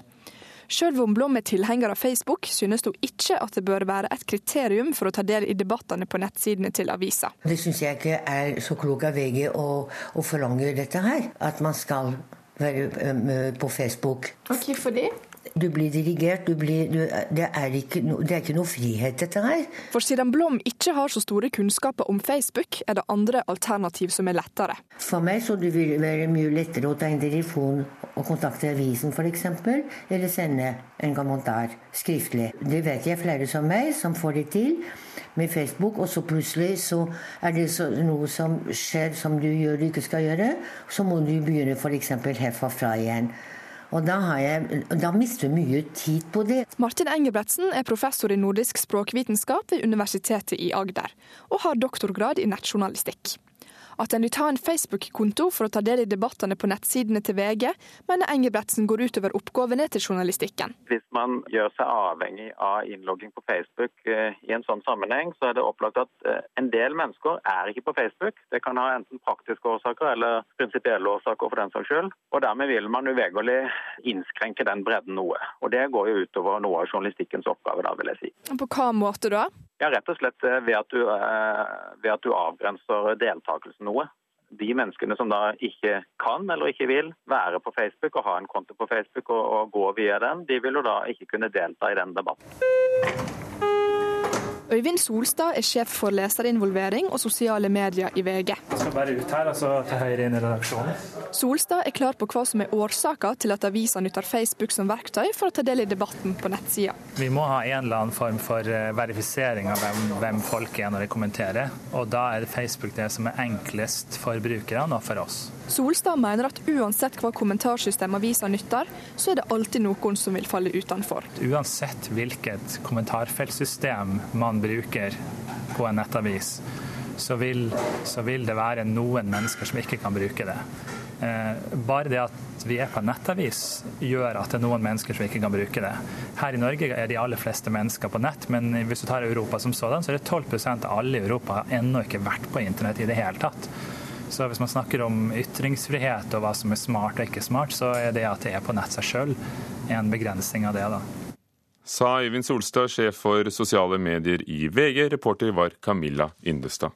Sjøl om Blom er tilhenger av Facebook, synes hun ikke at det bør være et kriterium for å ta del i debattene på nettsidene til avisa. Det syns jeg ikke er så klok av VG å, å forlange dette her. At man skal være på Facebook. Og for det? Du blir dirigert. Du blir, du, det, er ikke, det, er ikke, noe frihet, dette her. For siden Blom ikke har så store kunnskaper om Facebook, er det andre alternativ som er lettere. For meg så det vil være mye lettere å ta en telefon og kontakte avisen f.eks., eller sende en kommentar skriftlig. Det vet jeg flere som meg som får det til med Facebook, og så plutselig så er det så, noe som skjer som du gjør du ikke skal gjøre, så må du begynne f.eks. herfra igjen. Og da, jeg, da mister jeg mye tid på det. Martin Engebretsen er professor i nordisk språkvitenskap ved Universitetet i Agder, og har doktorgrad i nettjournalistikk at en vil ta en Facebook-konto for å ta del i debattene på nettsidene til VG, mener Engebretsen går utover oppgavene til journalistikken. Hvis man gjør seg avhengig av innlogging på Facebook eh, i en sånn sammenheng, så er det opplagt at eh, en del mennesker er ikke på Facebook. Det kan ha enten praktiske årsaker eller prinsipielle årsaker for den saks skyld. Og dermed vil man uvegerlig innskrenke den bredden noe. Og det går jo utover noe av journalistikkens oppgave, da, vil jeg si. På hva måte da? Ja, Rett og slett eh, ved at, du, ved at du avgrenser deltakelsen noe. De menneskene som da ikke kan eller ikke vil være på Facebook og ha en konto på Facebook og, og gå via den, de vil jo da ikke kunne delta i den debatten. Øyvind Solstad er sjef for leserinvolvering og sosiale medier i VG. Jeg skal bare ut her, altså til høyre inn i redaksjonen. Solstad er klar på hva som er årsaka til at avisa nytter Facebook som verktøy for å ta del i debatten på nettsida. Vi må ha en eller annen form for eh, verifisering av hvem, hvem folk er når de kommenterer. Og da er Facebook det som er enklest for brukerne og for oss. Solstad mener at uansett hva kommentarsystem avisa nytter, så er det alltid noen som vil falle utenfor. Uansett hvilket kommentarfeltsystem man bruker på en nettavis, så vil, så vil, det være noen mennesker som ikke kan bruke det. Eh, bare det at vi er på en nettavis gjør at det er noen mennesker som ikke kan bruke det. Her i Norge er de aller fleste mennesker på nett, men hvis du tar Europa som sådan, så er det 12% av alle i Europa har ennå ikke vært på internett i det hele tatt. Så hvis man snakker om ytringsfrihet og hva som er smart og ikke smart, så er det at det er på nett seg sjøl en begrensning av det. da. Sa Øyvind Solstad, sjef for sosiale medier i VG. Reporter var Camilla Indestad.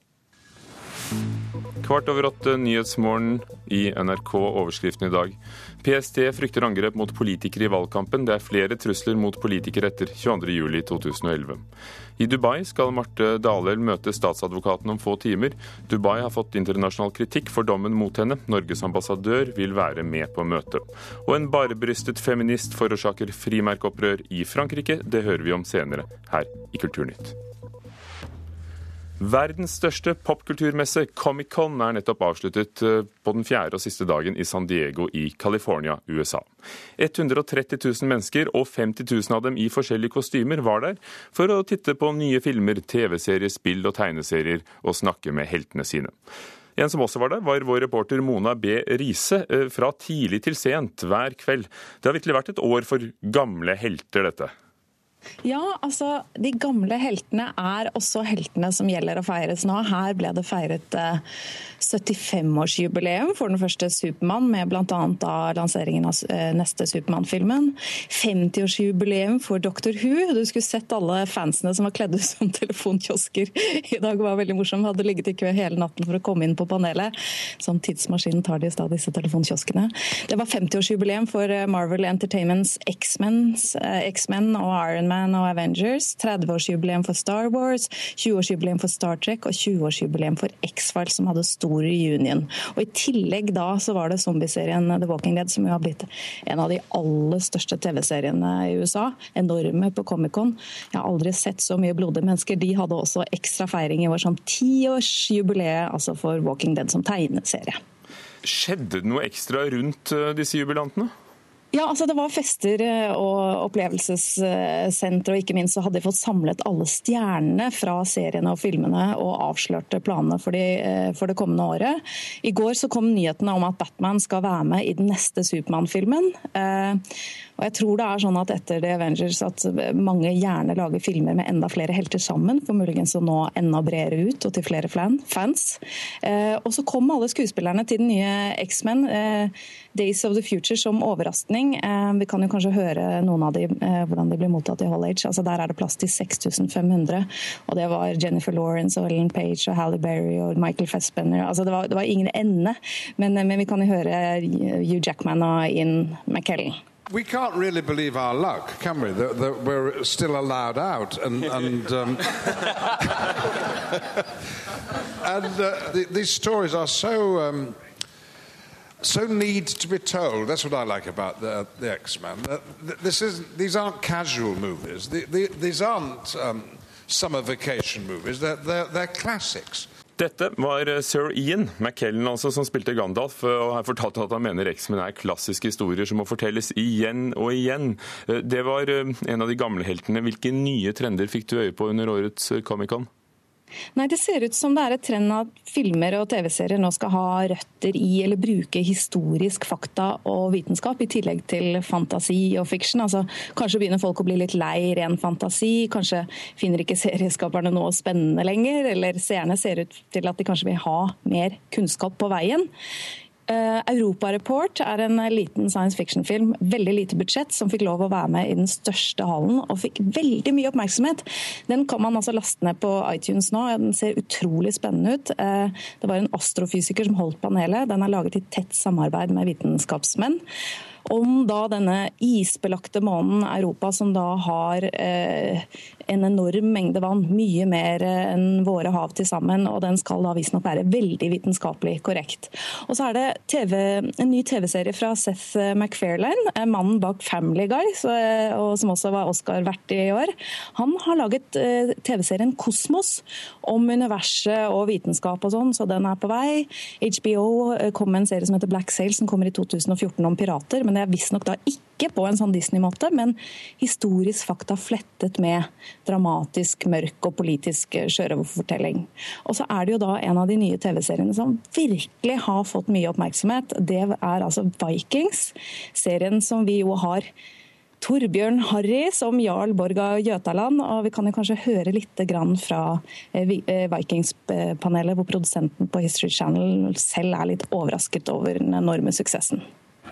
Kvart over åtte Nyhetsmorgen i NRK, overskriften i dag. PST frykter angrep mot politikere i valgkampen. Det er flere trusler mot politikere etter 22.07.2011. I Dubai skal Marte Dalel møte statsadvokaten om få timer. Dubai har fått internasjonal kritikk for dommen mot henne. Norges ambassadør vil være med på møtet. Og en barebrystet feminist forårsaker frimerkeopprør i Frankrike. Det hører vi om senere her i Kulturnytt. Verdens største popkulturmesse, Comic-Con, er nettopp avsluttet eh, på den fjerde og siste dagen i San Diego i California, USA. 130 000 mennesker, og 50 000 av dem i forskjellige kostymer, var der for å titte på nye filmer, TV-serier, spill og tegneserier, og snakke med heltene sine. En som også var der, var vår reporter Mona B. Riise. Eh, fra tidlig til sent hver kveld. Det har virkelig vært et år for gamle helter, dette. Ja, altså de gamle heltene er også heltene som gjelder å feires nå. Her ble det feiret 75-årsjubileum eh, for den første Supermann, med bl.a. lanseringen av eh, neste Supermann-filmen. 50-årsjubileum for Doctor Who. Du skulle sett alle fansene som var kledd ut som telefonkiosker i dag. var veldig morsom. Hadde ligget i kø hele natten for å komme inn på panelet. Som tidsmaskinen tar de i stad, disse telefonkioskene. Det var 50-årsjubileum for eh, Marvel Entertainments X-Men og Iron Man og Avengers. 30-årsjubileum for Star Wars, 20-årsjubileum for Star Trek og 20-årsjubileum for X-Files, som hadde stor reunion. Og I tillegg da så var det zombieserien The Walking Dead, som jo har blitt en av de aller største TV-seriene i USA. Enorme på Comic-Con. Jeg har aldri sett så mye blodige mennesker. De hadde også ekstra feiring i år som tiårsjubileet altså for Walking Dead som tegneserie. Skjedde det noe ekstra rundt eh, disse jubilantene? Ja, altså Det var fester eh, og opplevelsessenter, og ikke minst så hadde de fått samlet alle stjernene fra seriene og filmene og avslørte planene for, de, eh, for, det kommende året. I går så kom nyhetene om at Batman skal være med i den neste Supermann-filmen. Eh, og jeg tror det er sånn at etter The Avengers at mange gjerne lager filmer med enda flere helter sammen, for muligens å nå enda bredere ut og til flere fans. Og så kom alle skuespillerne til den nye X-Men, Days of the Future, som overraskning. Eh, vi kan jo kanskje høre noen av de, eh, hvordan de blir mottatt i Hall Age. Altså, der er det plass til 6500. Og det var Jennifer Lawrence og Ellen Page og Halle Berry og Michael Fassbender. Altså, det, var, det var ingen ende. Men, eh, men, vi kan jo høre Hugh Jackman og Ian McKellen. We can't really believe our luck, can we? That, that we're still allowed out, and and, um, and uh, the, these stories are so um, so need to be told. That's what I like about the, the X Men. This is these aren't casual movies. The, the, these aren't um, summer vacation movies. They're, they're, they're classics. Dette var eh, sir Ian McKellen altså, som spilte Gandalf, eh, og har fortalt at han mener X-Men er klassiske historier som må fortelles igjen og igjen. Eh, det var en av de gamle heltene. Hvilke nye trender fikk du øye på under årets Comic-Con? Nei, Det ser ut som det er et trend at filmer og TV-serier nå skal ha røtter i eller bruke historisk fakta og vitenskap, i tillegg til fantasi og fiksjon. Altså, kanskje begynner folk å bli litt lei ren fantasi. Kanskje finner ikke serieskaperne noe spennende lenger. Eller seerne ser ut til at de kanskje vil ha mer kunnskap på veien. Uh, Europareport er en liten science fiction-film, veldig lite budsjett, som fikk lov å være med i den største hallen og fikk veldig mye oppmerksomhet. Den kan man altså laste ned på iTunes nå. Den ser utrolig spennende ut. Uh, det var en astrofysiker som holdt panelet. Den er laget i tett samarbeid med vitenskapsmenn om da denne isbelagte månen Europa, som da har eh, en enorm mengde vann, mye mer eh, enn våre hav til sammen, og den skal da visstnok være veldig vitenskapelig korrekt. Og så er det TV, en ny TV-serie fra Seth MacFarlane, eh, mannen bak Family Guy, eh, og som også var Oscar-vert i år. Han har laget eh, TV-serien Kosmos om universet og vitenskap og sånn, så den er på vei. HBO kom med en serie som heter Black Sail, som kommer i 2014 om pirater. men det er visstnok da ikke på en sånn Disney-måte, men historisk fakta flettet med dramatisk, mørk og politisk sjørøverfortelling. Og så er det jo da en av de nye TV-seriene som virkelig har fått mye oppmerksomhet. Det er altså Vikings, serien som vi jo har Torbjørn Harry som jarl Borg av Jøtaland. Og vi kan jo kanskje høre litt fra eh, eh, Vikings-panelet, hvor produsenten på History Channel selv er litt overrasket over den enorme suksessen.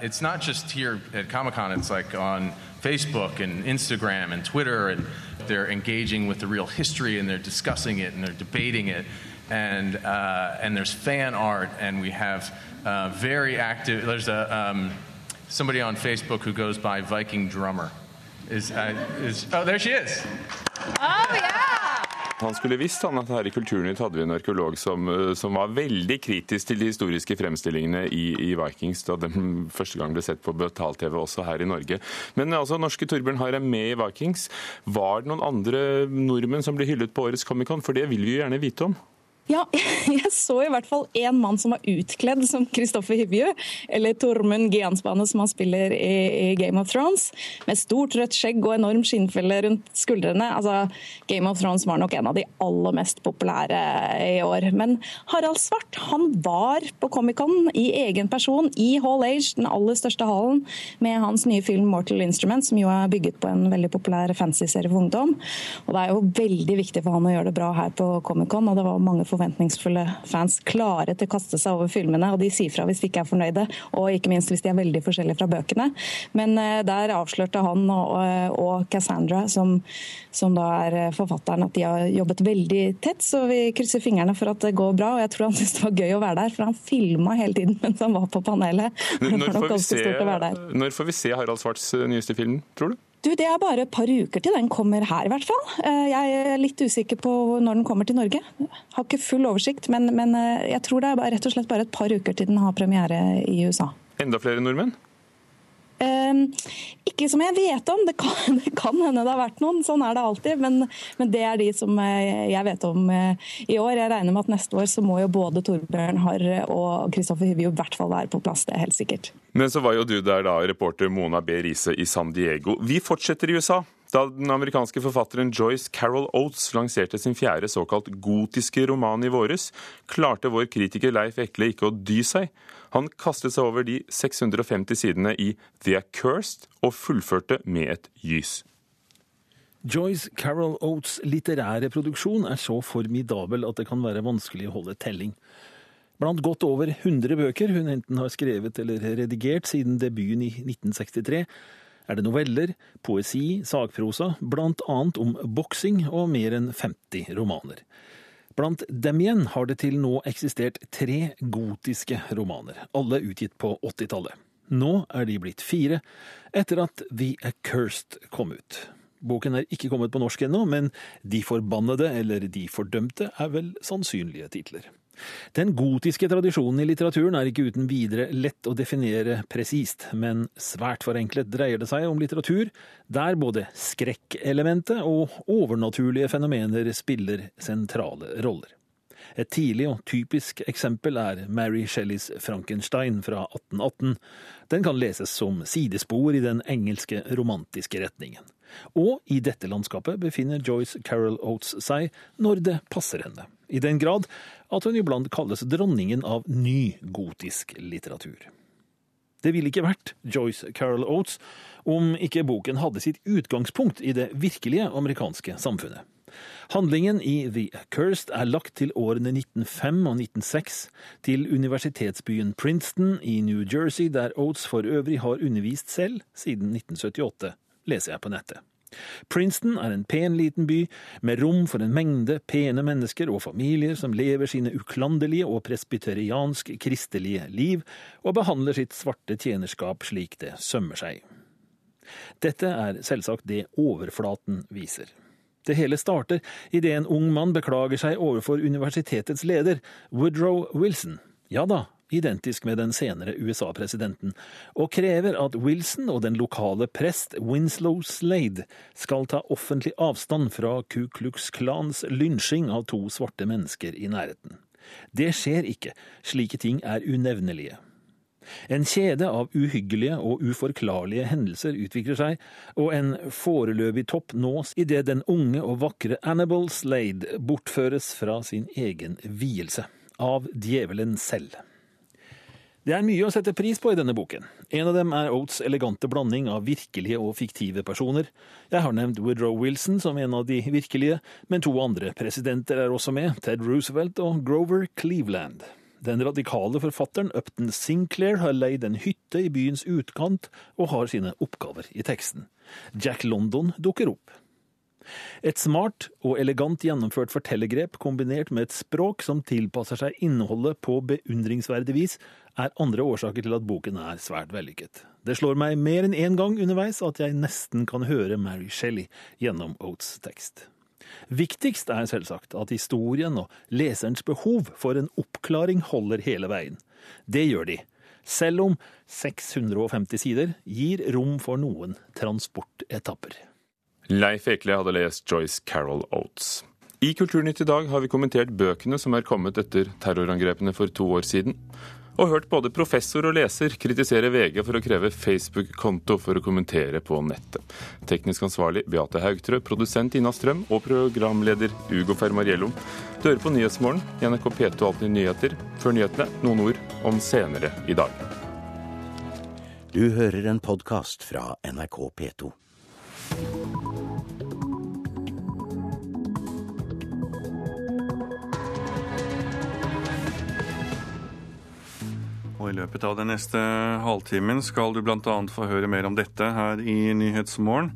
It's not just here at Comic Con, it's like on Facebook and Instagram and Twitter, and they're engaging with the real history and they're discussing it and they're debating it. And, uh, and there's fan art, and we have uh, very active. There's a, um, somebody on Facebook who goes by Viking Drummer. Is, uh, is, oh, there she is. Oh, yeah! Han skulle visst han at her i Kulturnytt hadde vi en arkeolog som, eh, som, var veldig kritisk til de historiske fremstillingene i, i Vikings da de første gang ble sett på betalt-TV også her i Norge. Men altså, norske Torbjørn Harr er med i Vikings. Var det noen andre nordmenn som ble hyllet på årets Comic-Con? For det vil vi jo gjerne vite om. Ja, jeg så i hvert fall én mann som var utkledd som Kristoffer Hivju, eller Tormund Giansbane som han spiller i, Game of Thrones, med stort rødt skjegg og enorm skinnfelle rundt skuldrene. Altså, Game of Thrones var nok en av de aller mest populære i år. Men Harald Svart han var på Comic-Con i egen person i Hall Age, den aller største hallen, med hans nye film 'Mortal Instrument', som jo er bygget på en veldig populær fantasy-serie for ungdom. Og Det er jo veldig viktig for han å gjøre det bra her på Comic-Con, og det var mange forventninger forventningsfulle fans klare til å kaste seg over filmene, og de sier fra hvis de ikke er fornøyde, og ikke minst hvis de er veldig forskjellige fra bøkene. Men eh, der avslørte han og, og Cassandra, som, som, da er forfatteren, at de har jobbet veldig tett, så vi krysser fingrene for at det går bra. og Jeg tror han syntes det var gøy å være der, for han filma hele tiden mens han var på panelet. Når får, se, når får vi se Harald Svarts eh, nyeste film, tror du? Du, Det er bare et par uker til den kommer her, i hvert fall. Eh, jeg er litt usikker på når den kommer til Norge. Har ikke full oversikt, men, men eh, jeg tror det er rett og slett bare et par uker til den har premiere i USA. Enda flere nordmenn? Ehm, ikke som jeg vet om, det kan, det kan, hende det har vært noen, sånn er det alltid. Men, men, det er de som eh, jeg vet om eh, i år. Jeg regner med at neste år så må jo både Torbjørn Harr og Kristoffer Hyvje i hvert fall være på plass, det er helt sikkert. Men så var jo du der da, reporter Mona B. Riise i San Diego. Vi fortsetter i USA. Da den amerikanske forfatteren Joyce Carol Oates lanserte sin fjerde såkalt gotiske roman i våres, klarte vår kritiker Leif Ekle ikke å dy seg. Han kastet seg over de 650 sidene i The Accursed og fullførte med et gys. Joyce Carol Oates' litterære produksjon er så formidabel at det kan være vanskelig å holde telling. Blant godt over 100 bøker hun enten har skrevet eller redigert siden debuten i 1963, er det noveller, poesi, sakprosa, annet om boksing og mer enn 50 romaner. Blant dem igjen har det til nå eksistert tre gotiske romaner, alle utgitt på 80-tallet. Nå er de blitt fire, etter at The Accursed kom ut. Boken er ikke kommet på norsk ennå, men De forbannede eller De fordømte er vel sannsynlige titler. Den gotiske tradisjonen i litteraturen er ikke uten videre lett å definere presist, men svært forenklet dreier det seg om litteratur der både skrekkelementet og overnaturlige fenomener spiller sentrale roller. Et tidlig og typisk eksempel er Mary Shelleys Frankenstein fra 1818. Den kan leses som sidespor i den engelske romantiske retningen. Og i dette landskapet befinner Joyce Carol Oates seg når det passer henne. I den grad at hun iblant kalles dronningen av ny gotisk litteratur. Det ville ikke vært Joyce Carol Oates om ikke boken hadde sitt utgangspunkt i det virkelige amerikanske samfunnet. Handlingen i The Accursed er lagt til årene 1905 og 1906, til universitetsbyen Princeton i New Jersey, der Oates for øvrig har undervist selv siden 1978, leser jeg på nettet. Princeton er en pen liten by, med rom for en mengde pene mennesker og familier som lever sine uklanderlige og presbyteriansk-kristelige liv, og behandler sitt svarte tjenerskap slik det sømmer seg. Dette er selvsagt det overflaten viser. Det hele starter idet en ung mann beklager seg overfor universitetets leder, Woodrow Wilson. Ja da, identisk med den senere USA-presidenten, og krever at Wilson og den lokale prest Winslow Slade skal ta offentlig avstand fra Ku Klux Klans lynsjing av to svarte mennesker i nærheten. Det skjer ikke, slike ting er unevnelige. En kjede av uhyggelige og uforklarlige hendelser utvikler seg, og en foreløpig topp nås idet den unge og vakre Annabel Slade bortføres fra sin egen vielse, av djevelen selv. Det er mye å sette pris på i denne boken. En av dem er Oates elegante blanding av virkelige og fiktive personer. Jeg har nevnt Woodrow Wilson som en av de virkelige, men to andre presidenter er også med, Ted Roosevelt og Grover Cleveland. Den radikale forfatteren Upton Sinclair har leid en hytte i byens utkant og har sine oppgaver i teksten. Jack London dukker opp. Et smart og elegant gjennomført fortellergrep kombinert med et språk som tilpasser seg innholdet på beundringsverdig vis, er andre årsaker til at boken er svært vellykket. Det slår meg mer enn én gang underveis at jeg nesten kan høre Mary Shelley gjennom Oates tekst. Viktigst er selvsagt at historien og leserens behov for en oppklaring holder hele veien. Det gjør de, selv om 650 sider gir rom for noen transportetapper. Leif Ekle hadde lest Joyce Carol Oates. I Kulturnytt i dag har vi kommentert bøkene som er kommet etter terrorangrepene for to år siden. Og hørt både professor og leser kritisere VG for å kreve Facebook-konto for å kommentere på nettet. Teknisk ansvarlig Beate Haugtrø, produsent Ina Strøm og programleder Ugo Fermariello. Du hører på Nyhetsmorgen i NRK P2 Alltid nyheter. Før nyhetene noen ord om senere i dag. Du hører en podkast fra NRK P2. I løpet av den neste halvtimen skal du bl.a. få høre mer om dette her i Nyhetsmorgen.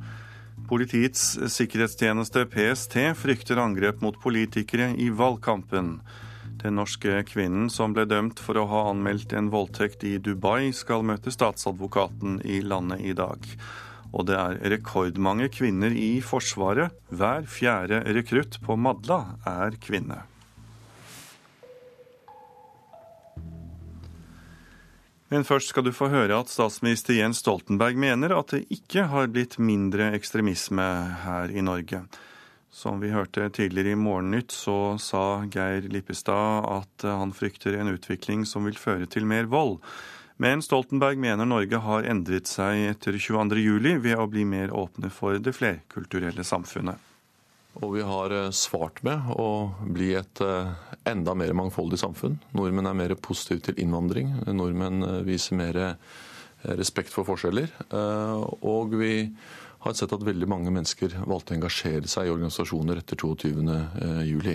Politiets sikkerhetstjeneste, PST, frykter angrep mot politikere i valgkampen. Den norske kvinnen som ble dømt for å ha anmeldt en voldtekt i Dubai, skal møte statsadvokaten i landet i dag. Og det er rekordmange kvinner i Forsvaret. Hver fjerde rekrutt på Madla er kvinne. Men først skal du få høre at statsminister Jens Stoltenberg mener at det ikke har blitt mindre ekstremisme her i Norge. Som vi hørte tidligere i Morgennytt, så sa Geir Lippestad at han frykter en utvikling som vil føre til mer vold. Men Stoltenberg mener Norge har endret seg etter 22.07 ved å bli mer åpne for det flerkulturelle samfunnet. Og vi har eh, svart med å bli et eh, enda mer mangfoldig samfunn. Nordmenn er mer positive til innvandring. Nordmenn eh, viser mer respekt for forskjeller. Og vi har sett at veldig mange mennesker valgte å engasjere seg i organisasjoner etter 22.07.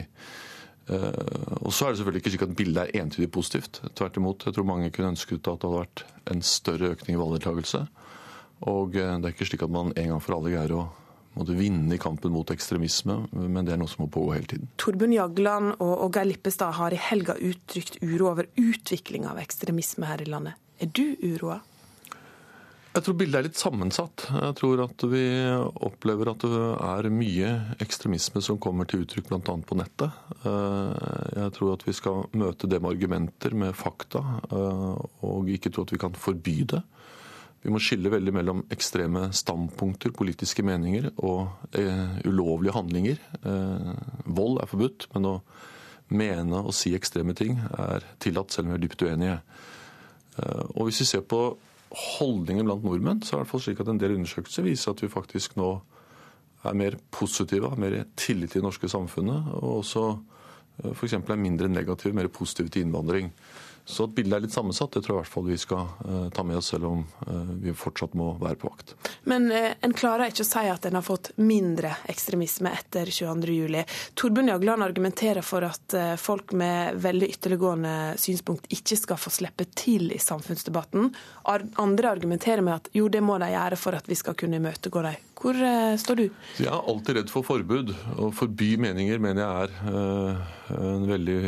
Og så er det selvfølgelig ikke slik at bildet er entydig positivt. Tvert imot. Jeg tror mange kunne ønsket at det hadde vært en større økning i valgdeltakelse. Og det er ikke slik at man en gang for alle greier å måtte vinne i kampen mot ekstremisme, men det er noe som må pågå hele tiden. Torbjørn Jagland og, og Geir Lippestad har i helga uttrykt uro over utvikling av ekstremisme her i landet. Er du uroa? Jeg tror bildet er litt sammensatt. Jeg tror at vi opplever at det er mye ekstremisme som kommer til uttrykk bl.a. på nettet. Eh, jeg tror at vi skal møte det med argumenter, med fakta, eh, og ikke tro at vi kan forby det. Vi må skille veldig mellom ekstreme standpunkter, politiske meninger, og eh, ulovlige handlinger. Eh, vold er forbudt, men å mene og si ekstreme ting er tillatt, selv om vi er dypt uenige. Eh, og hvis vi ser på holdninger blant nordmenn, så er det i hvert fall slik at en del undersøkelser viser at vi faktisk nå er mer positive, har mer tillit til det norske samfunnet, og også eh, f.eks. er mindre negative, mer positive til innvandring. Så at bildet er litt sammensatt, det tror jeg i hvert fall vi skal uh, ta med oss, selv om uh, vi fortsatt må være på vakt. Men uh, en klarer ikke å si at en har fått mindre ekstremisme etter 22.07. Torbjørn Jagland argumenterer for at folk med veldig ytterliggående synspunkt ikke skal få slippe til i samfunnsdebatten. Ar andre argumenterer med at jo, det må de gjøre for at vi skal kunne imøtegå dem. Hvor står du? Jeg er alltid redd for forbud. Å forby meninger mener jeg er en veldig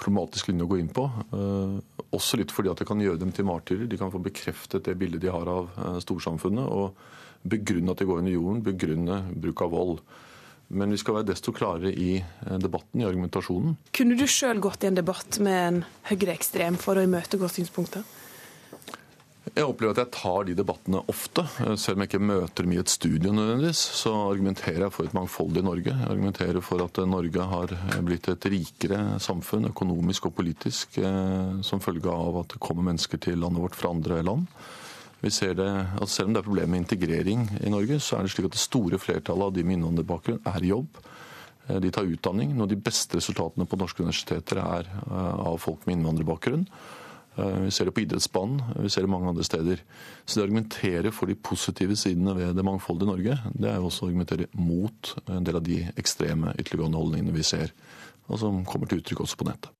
problematisk linje å gå inn på. Eh, også litt fordi at det kan gjøre dem til martyrer. De kan få bekreftet det bildet de har av eh, storsamfunnet, og begrunne at de går under jorden, begrunne bruk av vold. Men vi skal være desto klarere i eh, debatten, i argumentasjonen. Kunne du sjøl gått i en debatt med en høyreekstrem for å imøtegå synspunkter? Jeg opplever at jeg tar de debattene ofte. Selv om jeg ikke møter dem i et studio nødvendigvis, så argumenterer jeg for et mangfoldig Norge. Jeg argumenterer for at Norge har blitt et rikere samfunn økonomisk og politisk eh, som følge av at det kommer mennesker til landet vårt fra andre land. Vi ser det, at Selv om det er problemer med integrering i Norge, så er det slik at det store flertallet av de med innvandrerbakgrunn er i jobb. Eh, de tar utdanning. Noen av de beste resultatene på norske universiteter er eh, av folk med innvandrerbakgrunn. Eh, vi ser det på idrettsbanen, vi ser det mange andre steder. Så det å argumentere for de positive sidene ved det mangfoldige Norge, det er jo også å argumentere mot en del av de ekstreme ytterliggående holdningene vi ser, og som kommer til uttrykk også på nettet.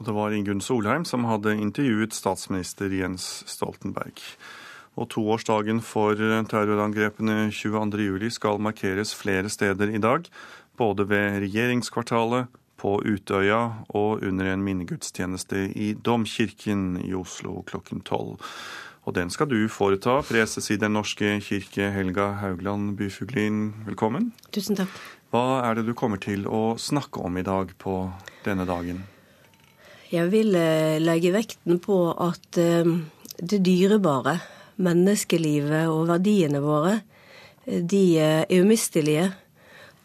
Og det var Ingunn Solheim som hadde intervjuet statsminister Jens Stoltenberg. Og toårsdagen for terrorangrepene 22.07 skal markeres flere steder i dag. Både ved regjeringskvartalet, på Utøya og under en minnegudstjeneste i Domkirken i Oslo klokken tolv. Og den skal du foreta, preses i Den norske kirke, Helga Haugland Byfuglin. Velkommen. Tusen takk. Hva er det du kommer til å snakke om i dag på denne dagen? Jeg vil eh, legge vekten på at eh, det dyrebare, menneskelivet og verdiene våre, eh, de er umistelige.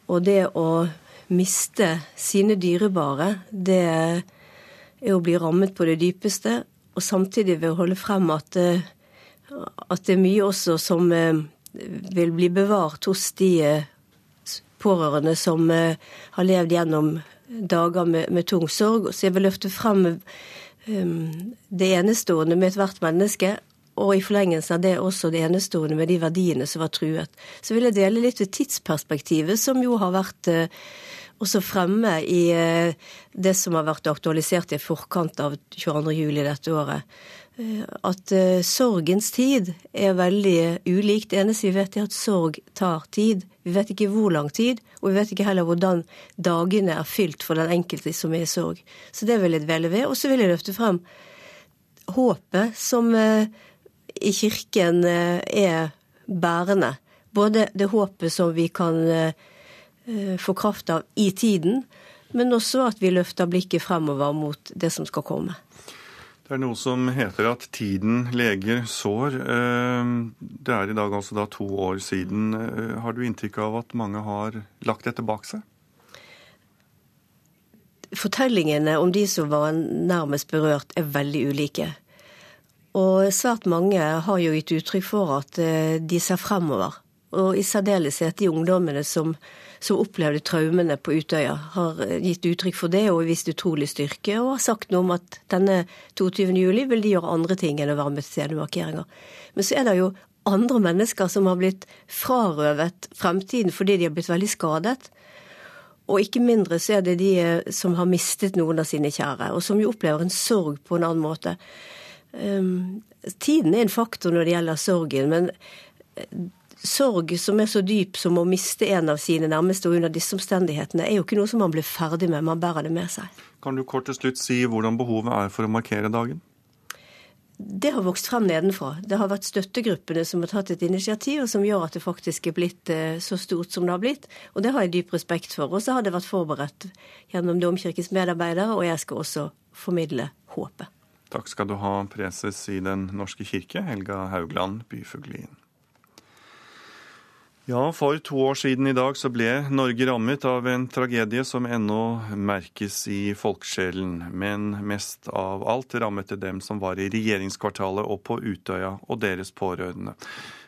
Og det å miste sine dyrebare, det er å bli rammet på det dypeste. Og samtidig ved å holde frem at, eh, at det er mye også som eh, vil bli bevart hos de eh, pårørende som har levd gjennom dager med, med tung sorg. Så jeg vil løfte frem det enestående med ethvert menneske, og i forlengelsen av det også det enestående med de verdiene som var truet. Så vil jeg dele litt ved tidsperspektivet, som jo har vært uh, også fremme i eh, det som har vært aktualisert i forkant av 22.07. dette året. Eh, at eh, sorgens tid er veldig ulik. Det eneste vi vet, er at sorg tar tid. Vi vet ikke hvor lang tid, og vi vet ikke heller hvordan dagene er fylt for den enkelte som er i sorg. Så det vil jeg dvele ved. Og så vil jeg løfte frem håpet som i kirken er bærende. Både det håpet som vi kan Eh, få kraft av i tiden, men også at vi løfter blikket fremover mot det som skal komme. Det er noe som heter at tiden leger sår. Eh, det er i dag altså da to år siden. Eh, har du inntrykk av at mange har lagt dette bak seg? Fortellingene om de som var nærmest berørt, er veldig ulike. Og svært mange har jo gitt uttrykk for at de ser fremover. Og i særdeleshet de ungdommene som som opplevde traumene på Utøya, har gitt uttrykk for det og vist utrolig styrke, og har sagt noe om at denne 22. juli vil de gjøre andre ting enn å være med til scenemarkeringer. Men så er det jo andre mennesker som har blitt frarøvet fremtiden fordi de har blitt veldig skadet. Og ikke mindre så er det de som har mistet noen av sine kjære, og som jo opplever en sorg på en annen måte. Um, tiden er en faktor når det gjelder sorgen, men sorg som er så dyp som å miste en av sine nærmeste og under disse omstendighetene, er jo ikke noe som man blir ferdig med, man bærer det med seg. Kan du kort til slutt si hvordan behovet er for å markere dagen? Det har vokst frem nedenfra. Det har vært støttegruppene som har tatt et initiativ, og som gjør at det faktisk er blitt eh, så stort som det har blitt. Og det har jeg dyp respekt for. Og så har det vært forberedt gjennom Domkirkens medarbeidere, og jeg skal også formidle håpet. Takk skal du ha, preses i Den norske kirke, Helga Haugland Byfuglien. Ja, for to år siden i dag så ble Norge rammet av en tragedie som ennå merkes i folkesjelen. Men mest av alt rammet det dem som var i regjeringskvartalet og på Utøya, og deres pårørende.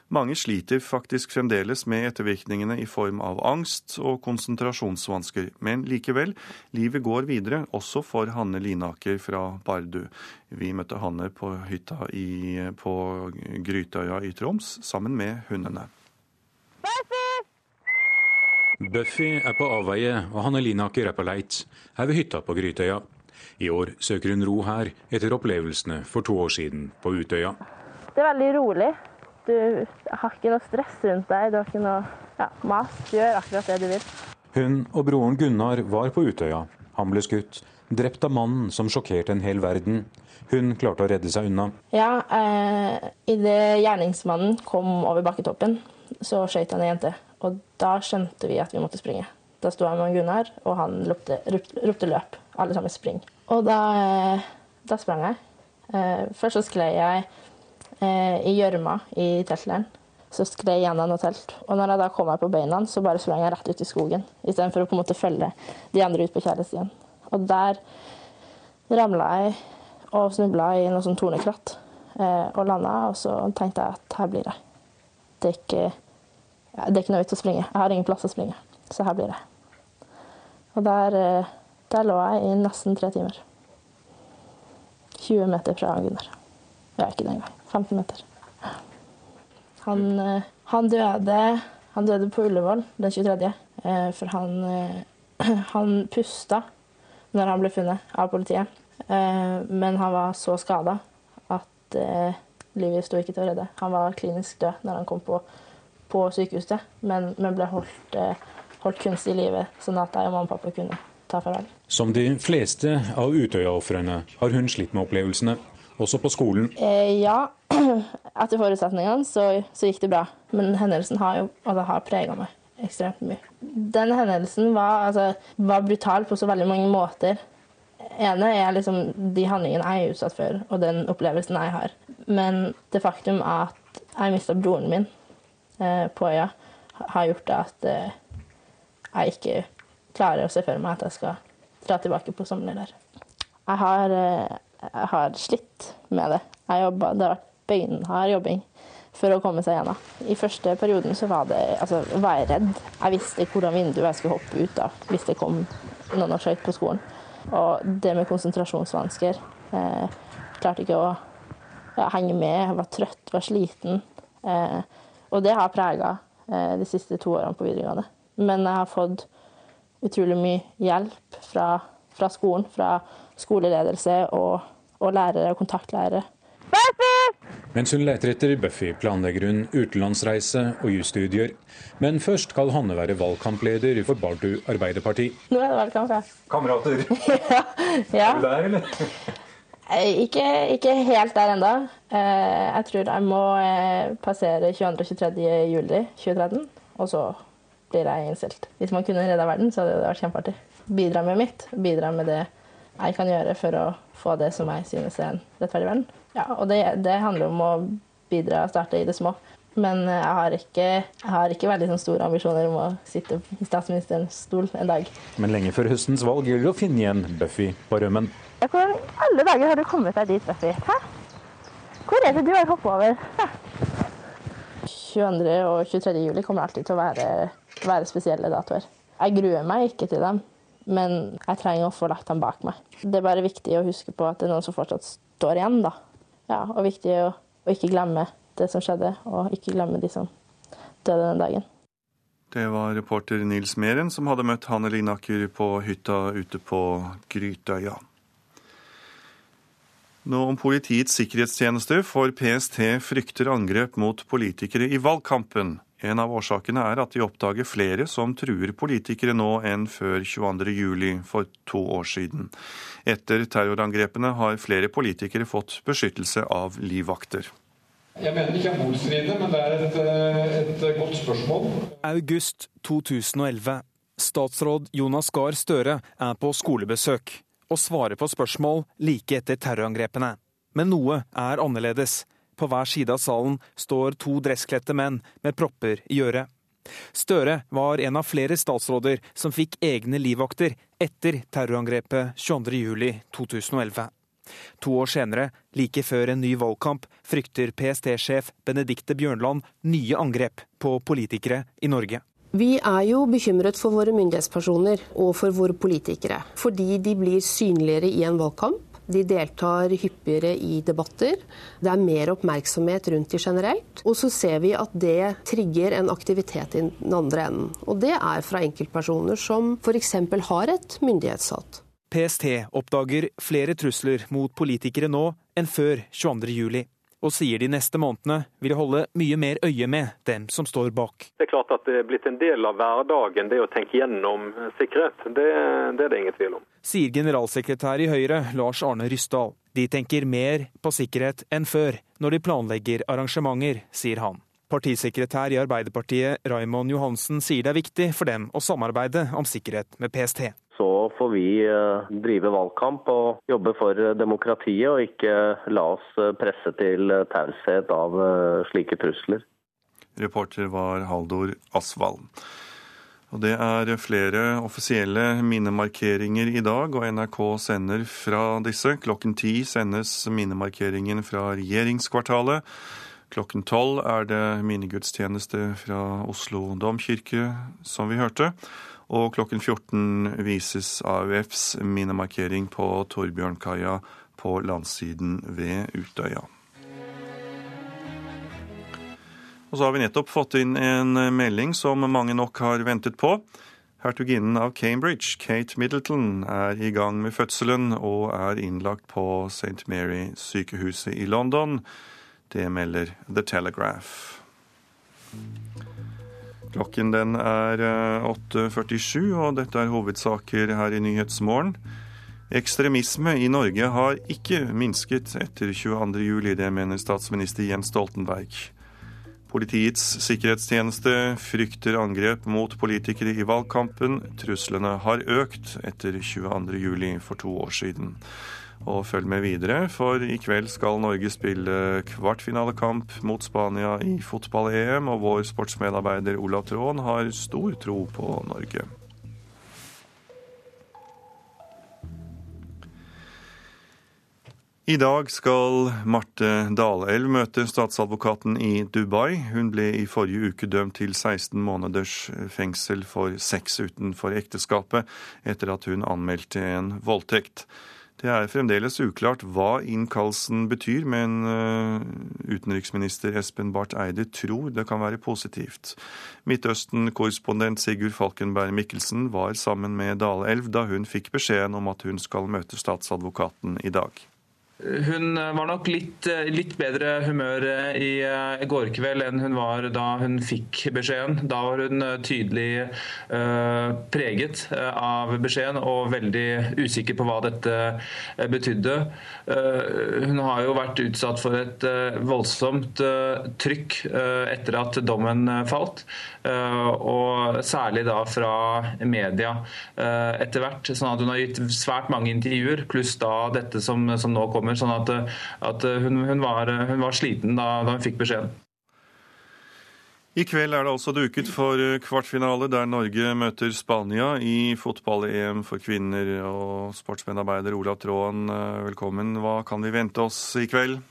Mange sliter faktisk fremdeles med ettervirkningene i form av angst og konsentrasjonsvansker. Men likevel, livet går videre, også for Hanne Linaker fra Bardu. Vi møtte Hanne på hytta i, på Grytøya i Troms sammen med hundene. Buffy er på avveie, og Hanne Linaker er på leit, her ved hytta på Grytøya. I år søker hun ro her, etter opplevelsene for to år siden på Utøya. Det er veldig rolig. Du har ikke noe stress rundt deg, du har ikke noe ja, mas. Du gjør akkurat det du vil. Hun og broren Gunnar var på Utøya. Han ble skutt, drept av mannen som sjokkerte en hel verden. Hun klarte å redde seg unna. Ja, eh, idet gjerningsmannen kom over bakketoppen, så skøyt han ei jente. Og da skjønte vi at vi måtte springe. Da sto jeg med Gunnar, og han ropte, ropte løp. Alle sammen spring. Og da, eh, da sprang jeg. Eh, først så sklei jeg eh, i gjørma i teltleiren. Så sklei jeg gjennom noe telt. Og når jeg da kom meg på beina, så bare sprang jeg rett ut i skogen. Istedenfor å på en måte følge de andre ut på kjærestien. Og der ramla jeg og snubla i noe sånn tornekratt og landa. Og så tenkte jeg at her blir jeg. Det er ikke det er ikke noe vits å springe. Jeg har ingen plass å springe. Så her blir det. Og der, eh, der lå jeg i nesten tre timer. 20 meter fra Gunnar. Ja, ikke den gang. 15 meter. Han, eh, han, døde, han døde på Ullevål den 23., eh, for han, han pusta når han ble funnet av politiet. Men han var så skada at livet sto ikke til å redde. Han var klinisk død når han kom på, på sykehuset, men, men ble holdt, holdt kunstig i live, sånn at jeg og mamma og pappa kunne ta farvel. Som de fleste av Utøya-ofrene har hun slitt med opplevelsene, også på skolen. Eh, ja, etter forutsetningene så, så, gikk det bra. Men hendelsen har jo altså, har prega meg ekstremt mye. Den hendelsen var, altså, var, brutal på så veldig mange måter. ene er liksom de handlingene jeg er utsatt for, og den opplevelsen jeg har. Men det faktum at jeg mista broren min eh, på øya, har gjort at eh, jeg ikke klarer å se for meg at jeg skal dra tilbake på sommerleir. Jeg har, eh, jeg har slitt med det. Jobba, det har vært beinhard jobbing for å komme seg gjennom. I første perioden så var, det, altså, var jeg redd. Jeg visste hvordan vinduet jeg skulle hoppe ut av hvis det kom noen og skøyt på skolen. Og det med konsentrasjonsvansker eh, Klarte ikke å ja, henge med. Jeg var trøtt, var sliten. Eh, og det har prega eh, de siste to årene på videregående. Men jeg har fått utrolig mye hjelp fra, fra skolen, fra skoleledelse og, og lærere og kontaktlærere. Mens hun leter etter Buffy, planlegger hun utenlandsreise og jusstudier. Men først skal Hanne være valgkampleder for Bardu Arbeiderparti. Nå er det valgkamp, ja. Kamerater? ja. ja. Er du der, eller? Eh, ikke, ikke, helt der ennå. Eh, jeg tror jeg må eh, passere 22. og 23. juli 2013. Og så blir jeg innstilt. Hvis man kunne redda verden, så hadde det vært kjempeartig. Bidra med mitt, bidra med det jeg kan gjøre for å få det som jeg synes er en rettferdig verden. Ja, og det, det handler om å bidra og starte i det små. Men jeg har ikke, jeg har ikke veldig sånn store ambisjoner om å sitte i statsministerens stol en dag. Men lenge før høstens valg gjelder å finne igjen Buffy på rømmen. Hvordan i alle dager har du kommet deg dit, Buffy? Hæ? Hvor er det du har hoppet over? Hæ? 22. og 23. juli kommer alltid til å være være spesielle datoer. Jeg gruer meg ikke til dem, men jeg trenger å få lagt dem bak meg. Det er bare viktig å huske på at det er noen som fortsatt står igjen, da. Ja, og viktig å, å ikke glemme det som skjedde, og ikke glemme de som døde den dagen. Det var reporter Nils Meren som hadde møtt Hanne Linaker på hytta ute på Grytøya. Nå om Politiets sikkerhetstjeneste, for PST frykter angrep mot politikere i valgkampen. En av årsakene er at de oppdager flere som truer politikere nå enn før 22.07. for to år siden. Etter terrorangrepene har flere politikere fått beskyttelse av livvakter. Jeg mener det ikke er motstridende, men det er et, eh, et godt spørsmål. August 2011. Statsråd Jonas Gahr Støre er på skolebesøk og svarer på spørsmål like etter terrorangrepene. Men noe er annerledes. På hver side av salen står to dresskledte menn med propper i øret. Støre var en av flere statsråder som fikk egne livvakter etter terrorangrepet 22.07.2011. To år senere, like før en ny valgkamp, frykter PST-sjef Benedikte Bjørnland nye angrep på politikere i Norge. Vi er jo bekymret for våre myndighetspersoner og for våre politikere, fordi de blir synligere i en valgkamp. De deltar hyppigere i debatter. Det er mer oppmerksomhet rundt de generelt. Og så ser vi at det trigger en aktivitet i den andre enden. Og det er fra enkeltpersoner som f.eks. har et myndighetshat. PST oppdager flere trusler mot politikere nå enn før 22.07 og sier de neste månedene vil holde mye mer øye med dem som står bak. Det er klart at det er blitt en del av hverdagen, det å tenke gjennom sikkerhet. Det, det er det ingen tvil om. Sier generalsekretær i Høyre, Lars Arne Ryssdal. De tenker mer på sikkerhet enn før når de planlegger arrangementer, sier han. Partisekretær i Arbeiderpartiet Raimond Johansen sier det er viktig for dem å samarbeide om sikkerhet med PST så får vi eh, drive valgkamp og jobbe for demokratiet, og ikke la oss eh, presse til taushet av eh, slike trusler. Reporter var Haldor Asvald. Og Det er flere offisielle minnemarkeringer i dag, og NRK sender fra disse. Klokken ti sendes minnemarkeringen fra regjeringskvartalet. Klokken tolv er det minnegudstjeneste fra Oslo domkirke, som vi hørte. Og klokken 14 vises AUFs minnemarkering på Torbjørnkaia på landsiden ved Utøya. Og så har vi nettopp fått inn en melding som mange nok har ventet på. Hertuginnen av Cambridge, Kate Middleton, er i gang med fødselen og er innlagt på St. Mary-sykehuset i London. Det melder The Telegraph. Klokken den er 8.47, eh, og dette er hovedsaker her i Nyhetsmorgen. Ekstremisme i Norge har ikke minsket etter 22.07, det mener statsminister Jens Stoltenberg. Politiets sikkerhetstjeneste frykter angrep mot politikere i valgkampen. Truslene har økt etter 22.07 for to år siden. Og følg med videre, for i kveld skal Norge spille kvartfinalekamp mot Spania i fotball-EM, og vår sportsmedarbeider Olav Tråen har stor tro på Norge. I dag skal Marte Dalelv møte statsadvokaten i Dubai. Hun ble i forrige uke dømt til 16 måneders fengsel for sex utenfor ekteskapet etter at hun anmeldte en voldtekt. Det er fremdeles uklart hva innkallelsen betyr, men eh, utenriksminister Espen Barth Eide tror det kan være positivt. Midtøsten-korrespondent Sigurd Falkenberg Mikkelsen var sammen med Dale Elv da hun fikk beskjeden om at hun skal møte statsadvokaten i dag. Hun eh, var nok litt, eh, litt, bedre humør eh, i går kveld enn hun var da hun fikk beskjeden. Da var hun tydelig preget av beskjeden og veldig usikker på hva dette betydde. Hun har jo vært utsatt for et voldsomt trykk etter at dommen falt. Og særlig da fra media etter hvert. sånn at Hun har gitt svært mange intervjuer, pluss da dette som, som nå kommer. Sånn at, at hun, hun, var, hun, var, sliten da, da hun fikk beskjeden. I kveld er det altså duket for kvartfinale, der Norge møter Spania i fotball-EM for kvinner. Og sportsmedarbeider Olav Tråen, velkommen. Hva kan vi vente oss i kveld?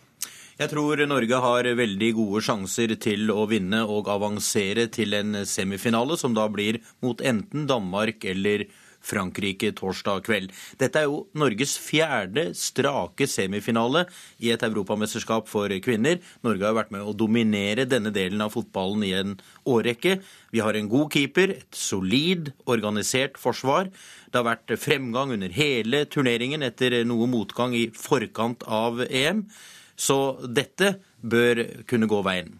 Jeg tror Norge har veldig gode sjanser til å vinne og avansere til en semifinale, som da blir mot enten Danmark eller Frankrike torsdag kveld. Dette er jo Norges fjerde strake semifinale i et europamesterskap for kvinner. Norge har vært med å dominere denne delen av fotballen i en årrekke. Vi har en god keeper, et solid, organisert forsvar. Det har vært fremgang under hele turneringen etter noe motgang i forkant av EM. Så dette bør kunne gå veien.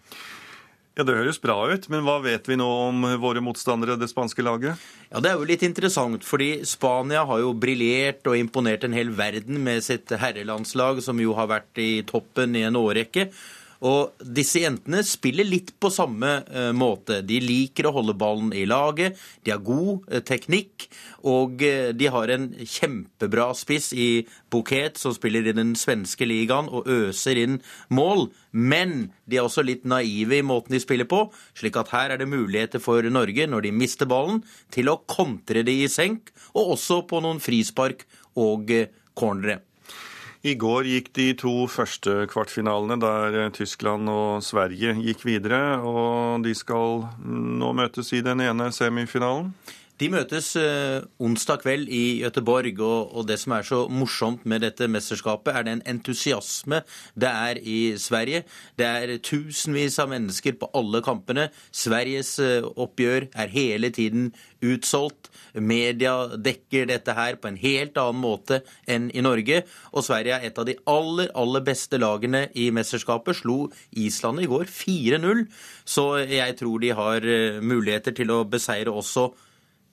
Ja, Det høres bra ut, men hva vet vi nå om våre motstandere, det spanske laget? Ja, Det er jo litt interessant, fordi Spania har jo briljert og imponert en hel verden med sitt herrelandslag, som jo har vært i toppen i en årrekke. Og disse jentene spiller litt på samme uh, måte. De liker å holde ballen i laget, de har god uh, teknikk, og uh, de har en kjempebra spiss i Buket, som spiller i den svenske ligaen og øser inn mål. Men de er også litt naive i måten de spiller på, slik at her er det muligheter for Norge, når de mister ballen, til å kontre det i senk, og også på noen frispark og cornere. I går gikk de to første kvartfinalene, der Tyskland og Sverige gikk videre. Og de skal nå møtes i den ene semifinalen. De møtes eh, onsdag kveld i Gøteborg, og, det som er så morsomt med dette mesterskapet, er den entusiasme det er i Sverige. Det er tusenvis av mennesker på alle kampene. Sveriges eh, oppgjør er hele tiden utsolgt. Media dekker dette her på en helt annen måte enn i Norge. Og Sverige er et av de aller, aller beste lagene i mesterskapet. Slo Island i går 4-0. Så jeg tror de har eh, muligheter til å beseire også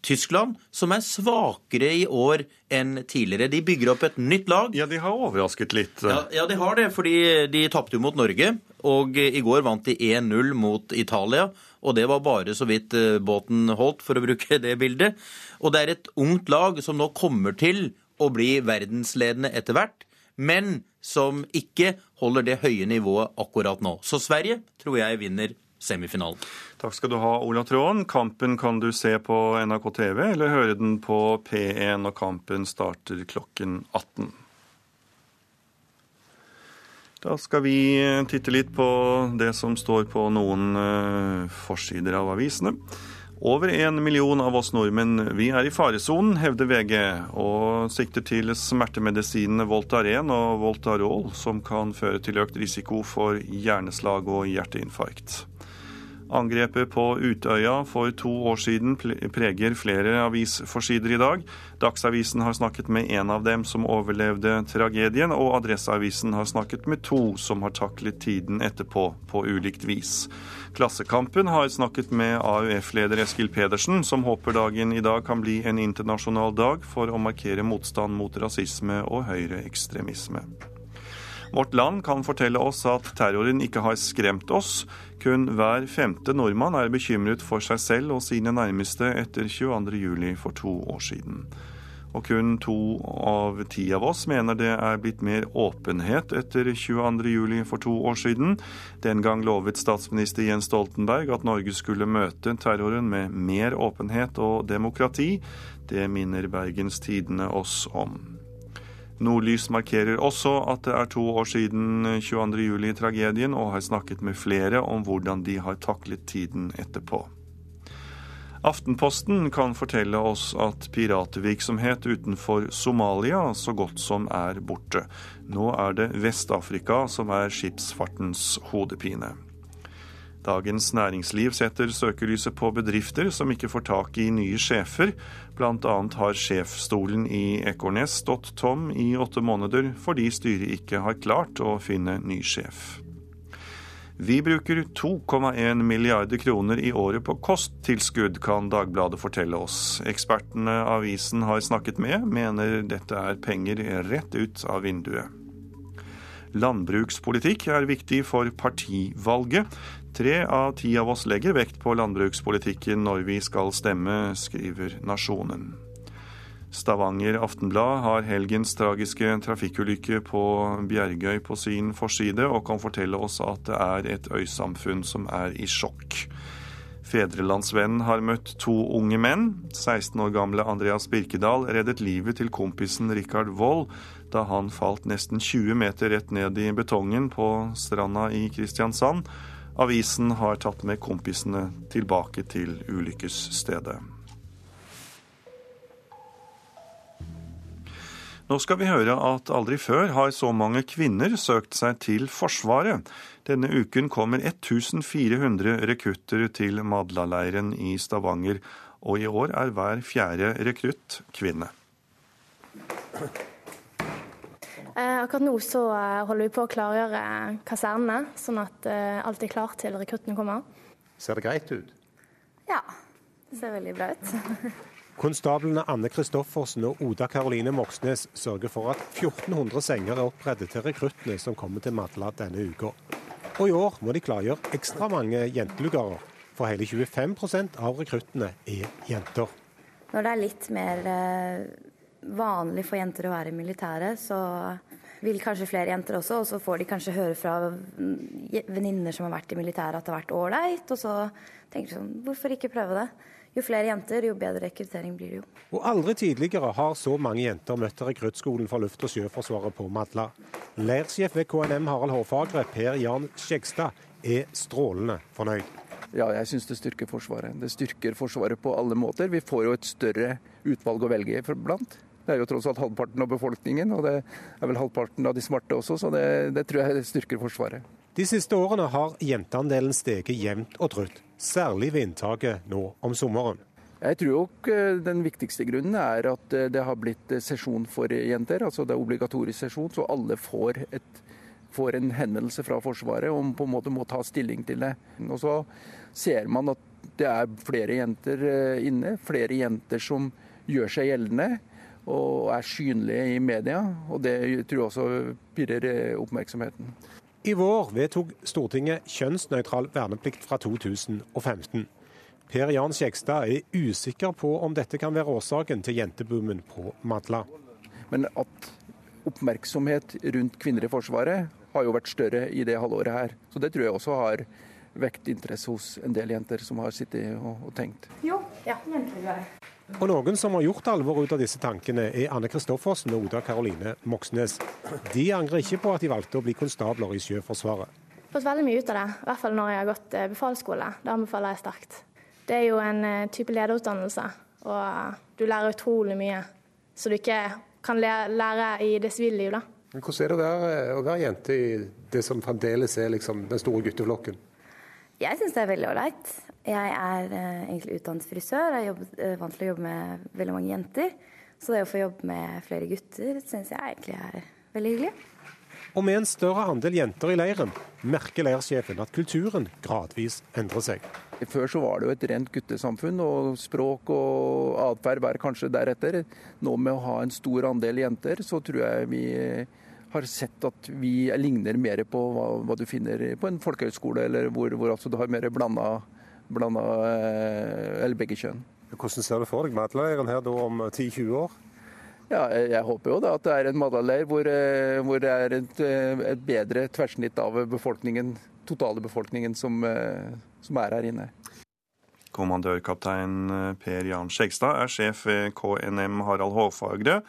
Tyskland, som er svakere i år enn tidligere. De bygger opp et nytt lag. Ja, de har overrasket litt. Ja, ja de har det, fordi de tapte jo mot Norge. Og i går vant de 1-0 mot Italia. Og det var bare så vidt eh, båten holdt, for å bruke det bildet. Og det er et ungt lag som nå kommer til å bli verdensledende etter hvert, men som ikke holder det høye nivået akkurat nå. Så Sverige tror jeg vinner semifinalen. Takk skal du ha, Ola Tråen. Kampen kan du se på NRK TV eller høre den på P1 når kampen starter klokken 18. Da skal vi titte litt på det som står på noen uh, forsider av avisene. Over en million av oss nordmenn vi er i faresonen, hevder VG, og sikter til smertemedisinene Voltaren og Voltarol, som kan føre til økt risiko for hjerneslag og hjerteinfarkt. Angrepet på Utøya for to år siden preger flere avisforsider i dag. Dagsavisen har snakket med en av dem som overlevde tragedien, og Adresseavisen har snakket med to som har taklet tiden etterpå på ulikt vis. Klassekampen har snakket med AUF-leder Eskil Pedersen, som håper dagen i dag kan bli en internasjonal dag for å markere motstand mot rasisme og høyreekstremisme. Vårt Land kan fortelle oss at terroren ikke har skremt oss. Kun hver femte nordmann er bekymret for seg selv og sine nærmeste etter 22.07 for to år siden og kun to av ti av oss mener det er blitt mer åpenhet etter 22.07 for to år siden. Den gang lovet statsminister Jens Stoltenberg at Norge skulle møte terroren med mer åpenhet og demokrati. Det minner Bergens Tidende oss om. Nordlys markerer også at det er to år siden 22.07-tragedien, og har snakket med flere om hvordan de har taklet tiden etterpå. Aftenposten kan fortelle oss at piratvirksomhet utenfor Somalia så godt som er borte. Nå er det Vest-Afrika som er skipsfartens hodepine. Dagens Næringsliv setter søkelyset på bedrifter som ikke får tak i nye sjefer. Annet har sjefsstolen i Ekornes stått tom i åtte måneder fordi styret ikke har klart å finne ny sjef. Vi bruker 2,1 milliarder kroner i året på kosttilskudd, kan Dagbladet fortelle oss. Ekspertene avisen har snakket med, mener dette er penger rett ut av vinduet. Landbrukspolitikk er viktig for partivalget. Tre av ti av oss legger vekt på landbrukspolitikken når vi skal stemme, skriver Nasjonen. Stavanger Aftenblad har helgens tragiske trafikkulykke på Bjergøy på sin forside, og kan fortelle oss at det er et øysamfunn som er i sjokk. Fedrelandsvennen har møtt to unge menn. 16 år gamle Andreas Birkedal reddet livet til kompisen Rikard Wold da han falt nesten 20 meter rett ned i betongen på stranda i Kristiansand. Avisen har tatt med kompisene tilbake til ulykkesstedet. Nå skal vi høre at aldri før har så mange kvinner søkt seg til Forsvaret. Denne uken kommer 1400 rekrutter til Madla-leiren i Stavanger, og i år er hver fjerde rekrutt kvinne. Eh, akkurat nå så eh, holder vi på å klargjøre kasernene, sånn at eh, alt er klart til rekruttene kommer. Ser det greit ut? Ja, det ser veldig bra ut. Konstablene Anne Kristoffersen og Oda Karoline Moxnes sørger for at 1400 senger er opprettet til rekruttene som kommer til Madla denne uka. Og i år må de klargjøre ekstra mange jentelugarer, for hele 25% av rekruttene er jenter. Når det er litt mer vanlig for jenter å være i militæret, så vil kanskje flere jenter også, og så får de kanskje høre fra venninner som har vært i militæret at det har vært ålreit, og så tenker de sånn Hvorfor ikke prøve det? jo flere jenter, jo bedre rekruttering blir det jo. Og Aldri tidligere har så mange jenter møtt rekruttskolen for luft- og sjøforsvaret på Madla. Leirsjef ved KNM Harald Hårfagre, Per Jan Skjegstad, er strålende fornøyd. Ja, jeg syns det styrker Forsvaret. Det styrker Forsvaret på alle måter. Vi får jo et større utvalg å velge blant. Det er jo tross alt halvparten av befolkningen, og det er vel halvparten av de smarte også, så det, det tror jeg styrker Forsvaret. De siste årene har jenteandelen steget jevnt og trutt særlig ved inntaket nå om sommeren. Jeg tror nok eh, den viktigste grunnen er at eh, det har blitt eh, sesjon for jenter. altså Det er obligatorisk sesjon, så alle får, et, får en henvendelse fra Forsvaret om på en måte må ta stilling til det. Og så ser man at det er flere jenter inne, flere jenter som gjør seg gjeldende og er synlige i media. Og det tror jeg også pirrer oppmerksomheten. I vår vedtok Stortinget kjønnsnøytral verneplikt fra 2015. Per Jan Skjegstad er usikker på om dette kan være årsaken til jenteboomen på Madla. Men at oppmerksomhet rundt kvinner i Forsvaret har jo vært større i det halvåret her. Så det tror jeg også har vekt interesse hos en del jenter som har sittet og, og tenkt. Jo, ja, jenter og noen som har gjort alvor ut av disse tankene, er Anne Kristoffersen og Oda Karoline Moxnes. De angrer ikke på at de valgte å bli konstabler i Sjøforsvaret. Jeg har Fått veldig mye ut av det, i hvert fall når jeg har gått eh, befalsskole. Det anbefaler jeg sterkt. Det er jo en eh, type lederutdannelse, og du lærer utrolig mye. Så du ikke kan lære i det sivile liv, da. Hvordan er det å være, å være jente i det som fremdeles er liksom den store gutteflokken? Jeg syns det er veldig ålreit. Jeg er eh, egentlig utdannet frisør. Jeg er eh, vant til å jobbe med veldig mange jenter. Så det å få jobbe med flere gutter syns jeg egentlig er veldig hyggelig. Og med en større andel jenter i leiren, merker leirsjefen at kulturen gradvis endrer seg. Før så var det jo et rent guttesamfunn, og språk og atferd var kanskje deretter. Nå med å ha en stor andel jenter, så tror jeg vi har sett at vi ligner mer på hva, hva du finner på en folkehøyskole, eller hvor, hvor altså du har mer blanda, blanda eh, eller begge kjønn. Hvordan ser du for deg medleiren her da om 10-20 år? Ja, jeg håper jo da at det er en Madaleir hvor, eh, hvor, det er et, eh, et, bedre tverrsnitt av befolkningen, totale befolkningen som, som er her inne. Kommandørkaptein Per Jan Skjegstad er sjef ved KNM Harald Hårfagre,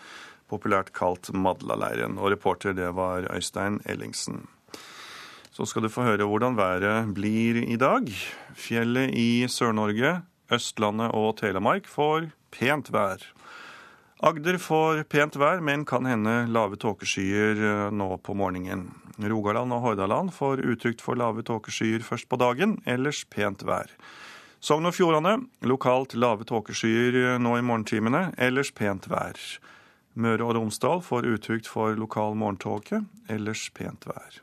populært kalt Madlaleiren. Og reporter det var Øystein Ellingsen. Så skal du få høre hvordan været blir i dag. Fjellet i Sør-Norge, Østlandet og Telemark får pent vær. Agder får pent vær, men kan hende lave tåkeskyer eh, nå på morgenen. Rogaland og Hordaland får uttrykt for lave tåkeskyer først på dagen, ellers pent vær. Sogn og Fjordane lokalt lave tåkeskyer eh, nå i morgentimene, ellers pent vær. Møre og Romsdal får uttrykt for lokal morgentåke, ellers pent vær.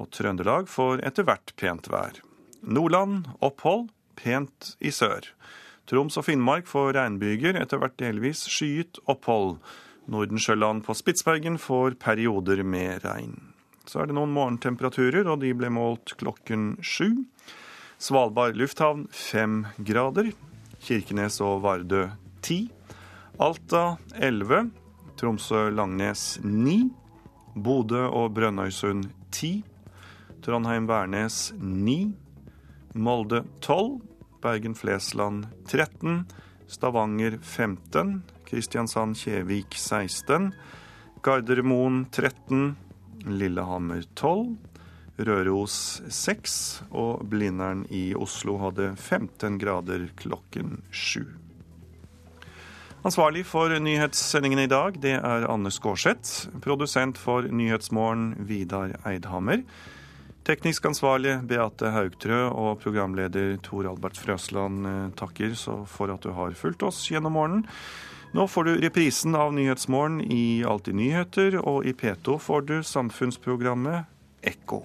Og Trøndelag får etter hvert pent vær. Nordland opphold, pent i sør. Troms og Finnmark får regnbyger, etter hvert delvis skyet opphold. Nordensjøland på Spitsbergen får perioder med regn. Så er det noen morgentemperaturer, og de ble målt klokken sju. Svalbard lufthavn fem grader. Kirkenes og Vardø ti. Alta elleve. Tromsø-Langnes 9. Bodø og Brønnøysund 10. Trondheim-Værnes 9. Molde tolv. Bergen-Flesland 13, Stavanger 15, Kristiansand-Kjevik 16, Gardermoen 13, Lillehammer 12, Røros 6 og Blindern i Oslo hadde 15 grader klokken 7. Ansvarlig for nyhetssendingen i dag, det er Anne Skårseth. Produsent for Nyhetsmorgen, Vidar Eidhammer. Teknisk ansvarlig Beate Haugtrø og programleder Tor Albert Frøsland eh, takker for at du har fulgt oss gjennom morgenen. Nå får du reprisen av Nyhetsmorgen i Alltid nyheter, og i P2 får du samfunnsprogrammet Ekko.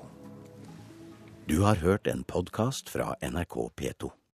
Du har hørt en podkast fra NRK P2.